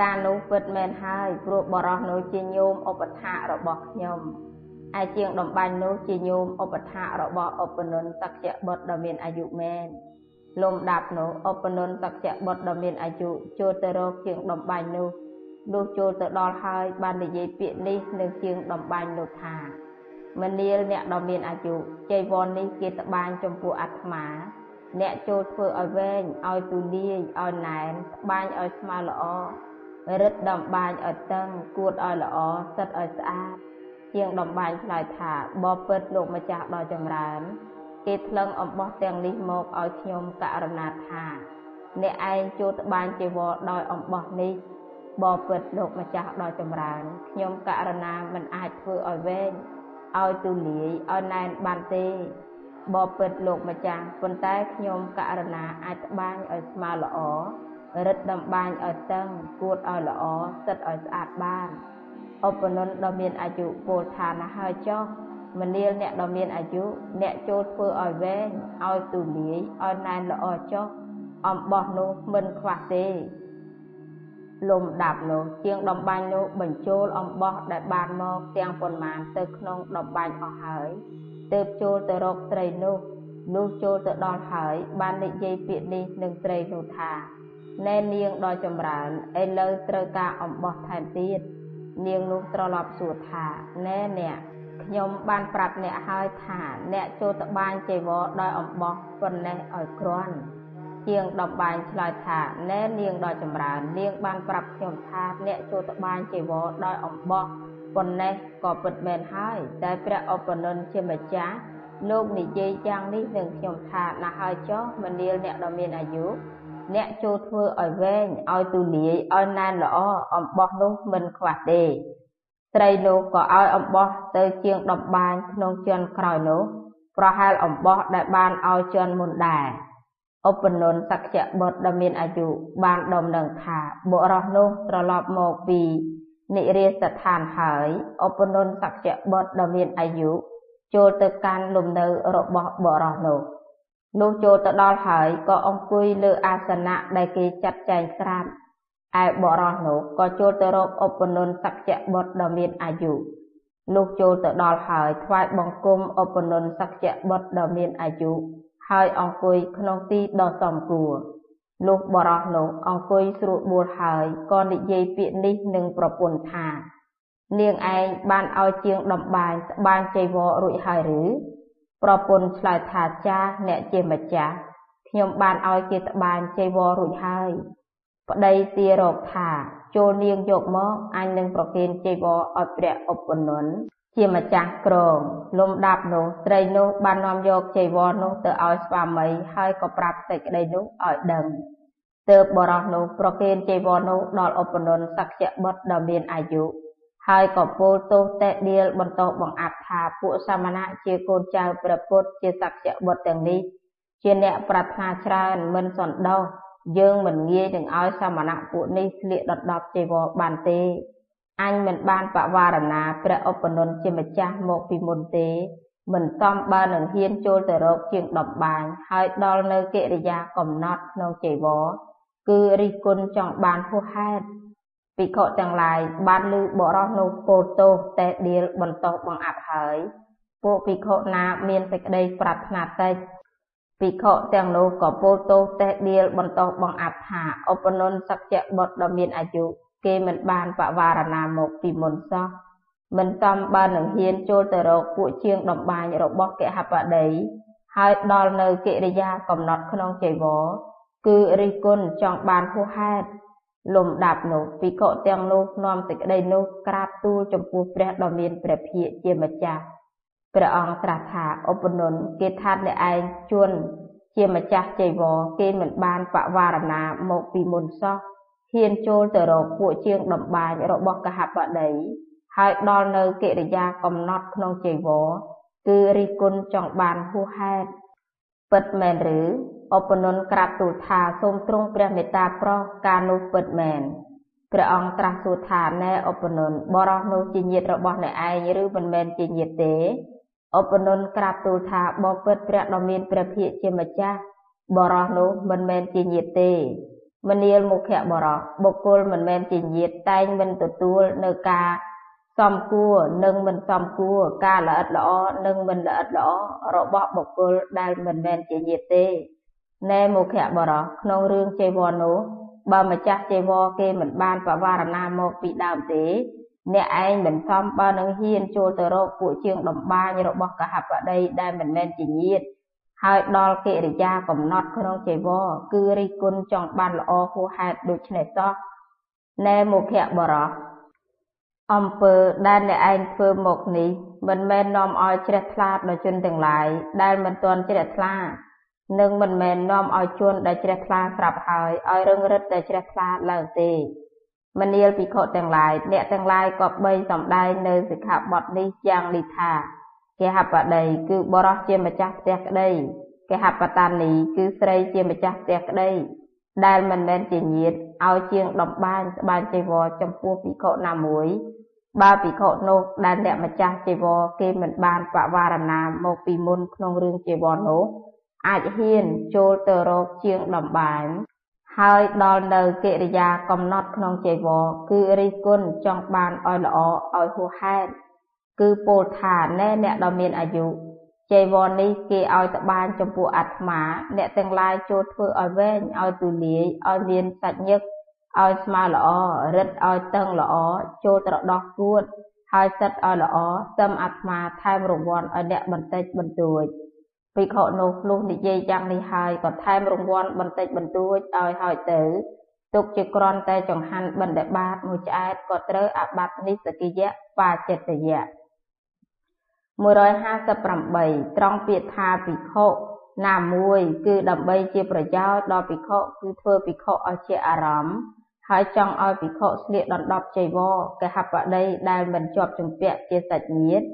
ការនោះពិតមែនហើយព្រោះបរោះនោះជាញោមឧបថារបស់ខ្ញុំឯជាងដំបាញ់នោះជាញោមឧបថារបស់ឧបនន្ទសក្យបុត្រដ៏មានអាយុមែន លំដាប់នោះឧបនន្ទសក្យបុត្រដ៏មានអាយុចូលទៅរកជាងដំបាញ់នោះលុះចូលទៅដល់ហើយបាននិយាយពាក្យនេះនឹងជាងដំបាញ់នោះថាមនាលអ្នកដ៏មានអាយុចៃវរនេះគេត្បាញចំពោះអាត្មា អ្នកចូលធ្វើឲ្យវែងឲ្យទូលាយឲ្យណែនត្បាញឲ្យស្មើល្អរឹតដំបាញឲ្យតឹងគួតឲ្យល្អសិតឲ្យស្អាតជាងដំបាញឆ្លើយថាបបពិតលោកម្ចាស់ដ៏ចម្រើន គេថ្លឹងអំបោះទាំងនេះមកឲ្យខ្ញុំករណាថា អ្នកឯងចូលត្បាញជីវរដោយអំបោះនេះបបពិតលោកម្ចាស់ដ៏ចម្រើនខ្ញុំករណាមិនអាចធ្វើឲ្យវែងឲ្យទូលាយឲ្យណែនបានទេបបពិតលោកម្ចាស់ប៉ុន្តែខ្ញុំករណាអាចត្បាញឲ្យស្មើល្អរឹតដំបាញឲ្យតឹងគួតឲ្យល្អសិតឲ្យស្អាតបានឧបនន្ទដ៏មានអាយុពោលថាណាហើយចុះ មនាលអ្នកដ៏មានអាយុអ្នកចូលធ្វើឲ្យវែងឲ្យទូលាយឲ្យណែនល្អចុះអំបោះនោះមិនខ្វះទេលំដាប់នោះជាងដំបាញ់នោះបញ្ចូលអំបោះដែលបានមកទាំងប៉ុន្មានទៅក្នុងដំបាញ់អស់ហើយទើបចូលទៅរកស្រីនោះលុះចូលទៅដល់ហើយបាននិយាយពាក្យនេះនឹងស្រីនោះថាណែនាងដ៏ចម្រើនឥឡូវត្រូវការអំបោះថែមទៀតនាងនោះត្រឡប់សួរថាណែអ្នក ខ្ញុំបានប្រាប់អ្នកហើយថាអ្នកចូលតបាញចេវរដោយអំបោះប៉ុណ្ណេះឲ្យគ្រាន់ជាងដំបាញឆ្លើយថាណែនាងដ៏ចម្រើននាងបានប្រាប់ខ្ញុំថាអ្នកចូលតបាញចេវរដោយអំបោះប៉ុណ្ណេះក៏ពិតមែនហើយតែព្រះឧបនន្ទជាម្ចាស់លោកនិយាយយ៉ាងនេះនឹងខ្ញុំថាណាហើយចុះមនាលអ្នកដ៏មានអាយុអ្នកចូលធ្វើឲ្យវែងឲ្យទូលាយឲ្យណែនល្អអំបោះនោះមិនខ្វះទេ ស្រីនោះក៏ឲ្យអំបោះទៅជាងដំបាញក្នុងជាន់ក្រោយនោះ ប្រហែលអំបោះដែលបានឲ្យជាន់មុនដែរឧបនន្ទសក្យបុត្រដ៏មានអាយុបានដំណឹងថាបុរសនោះត្រឡប់មកពីនិរាសដ្ឋានហើយឧបនន្ទសក្យបុត្រដ៏មានអាយុចូលទៅកាន់លំនៅរបស់បុរសនោះនោះចូលទៅដល់ហើយក៏អង្គុយលើអាសនៈដែលគេចាត់ចែងស្រាប់ ឯបរោះនោះក៏ចូលទៅរកឧបនន្ទសក្យបុត្រដ៏មានអាយុលុះចូលទៅដល់ហើយថ្វាយបង្គំឧបនន្ទសក្យបុត្រដ៏មានអាយុហើយអង្គុយក្នុងទីដ៏សមគួរលុះបរោះនោះអង្គុយស្រួលបួលហើយក៏និយាយពាក្យនេះនឹងប្រពន្ធថា នាងឯងបានឲ្យជាងដំបានត្បាញចៃវររួចហើយឬ ប្រពន្ធឆ្លើយថាចាស់អ្នកជាម្ចាស់ខ្ញុំបានឲ្យគេត្បាញចៃវររួចហើយ ប្តីទារកថា ចូលនាងយកមកអញនឹងប្រគេនចៃវរឲ្យព្រះឧបនន្ទជាម្ចាស់ក្រងលំដាប់នោះស្រីនោះបាននាំយកចៃវរនោះទៅឲ្យស្វាមីហើយក៏ប្រាប់សេចក្តីនោះឲ្យដឹងទើបបរោះនោះប្រគេនចៃវរនោះដល់ឧបនន្ទសក្យបុត្រដ៏មានអាយុហើយក៏ពោលទោសតេដៀលបន្តបង្អាប់ថាពួកសាមណៈជាកូនចៅព្រះពុទ្ធជាសក្យបុត្រទាំងនេះជាអ្នកប្រាថ្នាច្រើនមិនសន្តោស យើងមិនងាយនឹងឲ្យសាមណៈពួកនេះស្លៀកដណ្ដប់ចីវរបានទេអញមិនបានបវារណាព្រះឧបនន្ទជាម្ចាស់មកពីមុនទេ មិនសមបើនឹងហ៊ានចូលទៅរកជាងដំបាញហើយដល់នៅកិរិយាកំណត់ក្នុងចីវរគឺរិះគន់ចង់បានហួសហេតុភិក្ខុទាំងឡាយបានឮបរោះនោះពោលទោសតែដៀលបន្តបង្អាប់ហើយ ពួកភិក្ខុណាមានសេចក្តីប្រាថ្នាតិច ភិក្ខុទាំងនោះក៏ពោលទោសតេះដៀលបន្តបង្អាប់ថាឧបនន្ទសក្យបុត្រដ៏មានអាយុគេមិនបានបវារណាមកពីមុនសោះមិនសមបើនឹងហ៊ានចូលទៅរកពួកជាងដំបាញរបស់កហបតីហើយដល់នៅកិរិយាកំណត់ក្នុងចៃវរគឺរិះគន់ចង់បានហួសហេតុលំដាប់នោះភិក្ខុទាំងនោះនាំសេចក្តីនោះក្រាបទូលចំពោះព្រះដ៏មានព្រះភិក្ខជាម្ចាស់ ព្រះអង្គត្រាស់ថាឧបនន្ទគេថាអ្នកឯងជួនជាម្ចាស់ចៃវរគេមិនបានបវារណាមកពីមុនសោះហ៊ានចូលទៅរកពួកជាងដំបាញរបស់កហបតីហើយដល់នៅកិរិយាកំណត់ក្នុងចៃវរគឺរិះគន់ចង់បានហួសហេតុពិតមែនឬឧបនន្ទក្រាបទូលថាសូមទ្រង់ព្រះមេត្តាប្រោសការនោះពិតមែនព្រះអង្គត្រាស់សួរថាណែឧបនន្ទបរោះនោះជាញាតិរបស់អ្នកឯងឬមិនមែនជាញាតិទេ ឧបនន្ទក្រាបទូលថាបបិទ្ធព្រះដ៏មានព្រះភិក្ខជាម្ចាស់បរោះនោះមិនមែនជាញាតិទេមនាលមុខៈបរោះបុគ្គលមិនមែនជាញាតិតែងមិនទទួលនៅការសំគួរនិងមិនសំគួរការល្អិតល្អនិងមិនល្អិតល្អរបស់បុគ្គលដែលមិនមែនជាញាតិទេណែមុខៈបរោះក្នុងរឿងចេវរនោះបើម្ចាស់ចីវរគេមិនបានបវារណាមកពីដើមទេ អ្នកឯងមិនសមបើនឹងហ៊ានចូលទៅរកពួកជាងដំបាញរបស់កហបតីដែលមិនមែនជាញាតិហើយដល់កិរិយាកំណត់ក្នុងចីវរគឺរិះគន់ចង់បានល្អហួសហេតុដូច្នេះសោះណែមុខៈបរោះអំពើដែលអ្នកឯងធ្វើមកនេះមិនមែននាំឲ្យជ្រះថ្លាដល់ជនទាំងឡាយដែលមិនទាន់ជ្រះថ្លានិងមិនមែននាំឲ្យជនដែលជ្រះថ្លាស្រាប់ហើយឲ្យរឹងរិតតែជ្រះថ្លាឡើងទេ មនាលភិក្ខុទាំងឡាយអ្នកទាំងឡាយក៏បីសំដែងនៅសិក្ខាបទនេះយ៉ាងនេះថាគេហបតីគឺបរោះជាម្ចាស់ផ្ទះក្តីគេហបតានីគឺស្រីជាម្ចាស់ផ្ទះក្តីដែលមិនមែនជាញាតឲ្យជាងដំបានស្បានចីវរចំពោះភិក្ខុណាមួយបើភិក្ខុនោះដែលអ្នកម្ចាស់ចីវរគេមិនបានបវារណាមកពីមុនក្នុងរឿងចីវរនោះអាចហ៊ានចូលទៅរកជាងដំបាន ហើយដល់នៅកិរិយាកំណត់ក្នុងចីវរគឺរិះគន់ចង់បានឲ្យល្អឲ្យហួសហេតុគឺពោលថាណែអ្នកដ៏មានអាយុចីវរនេះគេឲ្យតបានចំពោះអាត្មា អ្នកទាំងឡាយចូលធ្វើឲ្យវែងឲ្យទូលាយឲ្យមានសាច់ញឹកឲ្យស្មើល្អរឹតឲ្យតឹងល្អចូលត្រដោះគួតហើយសិតឲ្យល្អសឹមអាត្មាថែមរង្វាន់ឲ្យអ្នកបន្តិចបន្តួច ភិក្ខុនោះលុះនិយាយយ៉ាងនេះហើយក៏ថែមរង្វាន់បន្តិចបន្តួចឲ្យហើយទៅទុកជាគ្រាន់តែចង្ហាន់បណ្ឌបាតមួយឆ្អែតក៏ត្រូវអាបត្តិនិសកិយៈបាចិត្តយៈ158ត្រង់ពាក្យថាភិក្ខុណាមួយគឺដើម្បីជាប្រយោជន៍ដល់ភិក្ខុគឺធ្វើភិក្ខុឲ្យជាអារម្មណ៍ហើយចង់ឲ្យភិក្ខុស្លៀកដណ្ដប់ចីវរកហបតីដែលមិនជាប់ជំពាក់ជាសាច់ញាតិ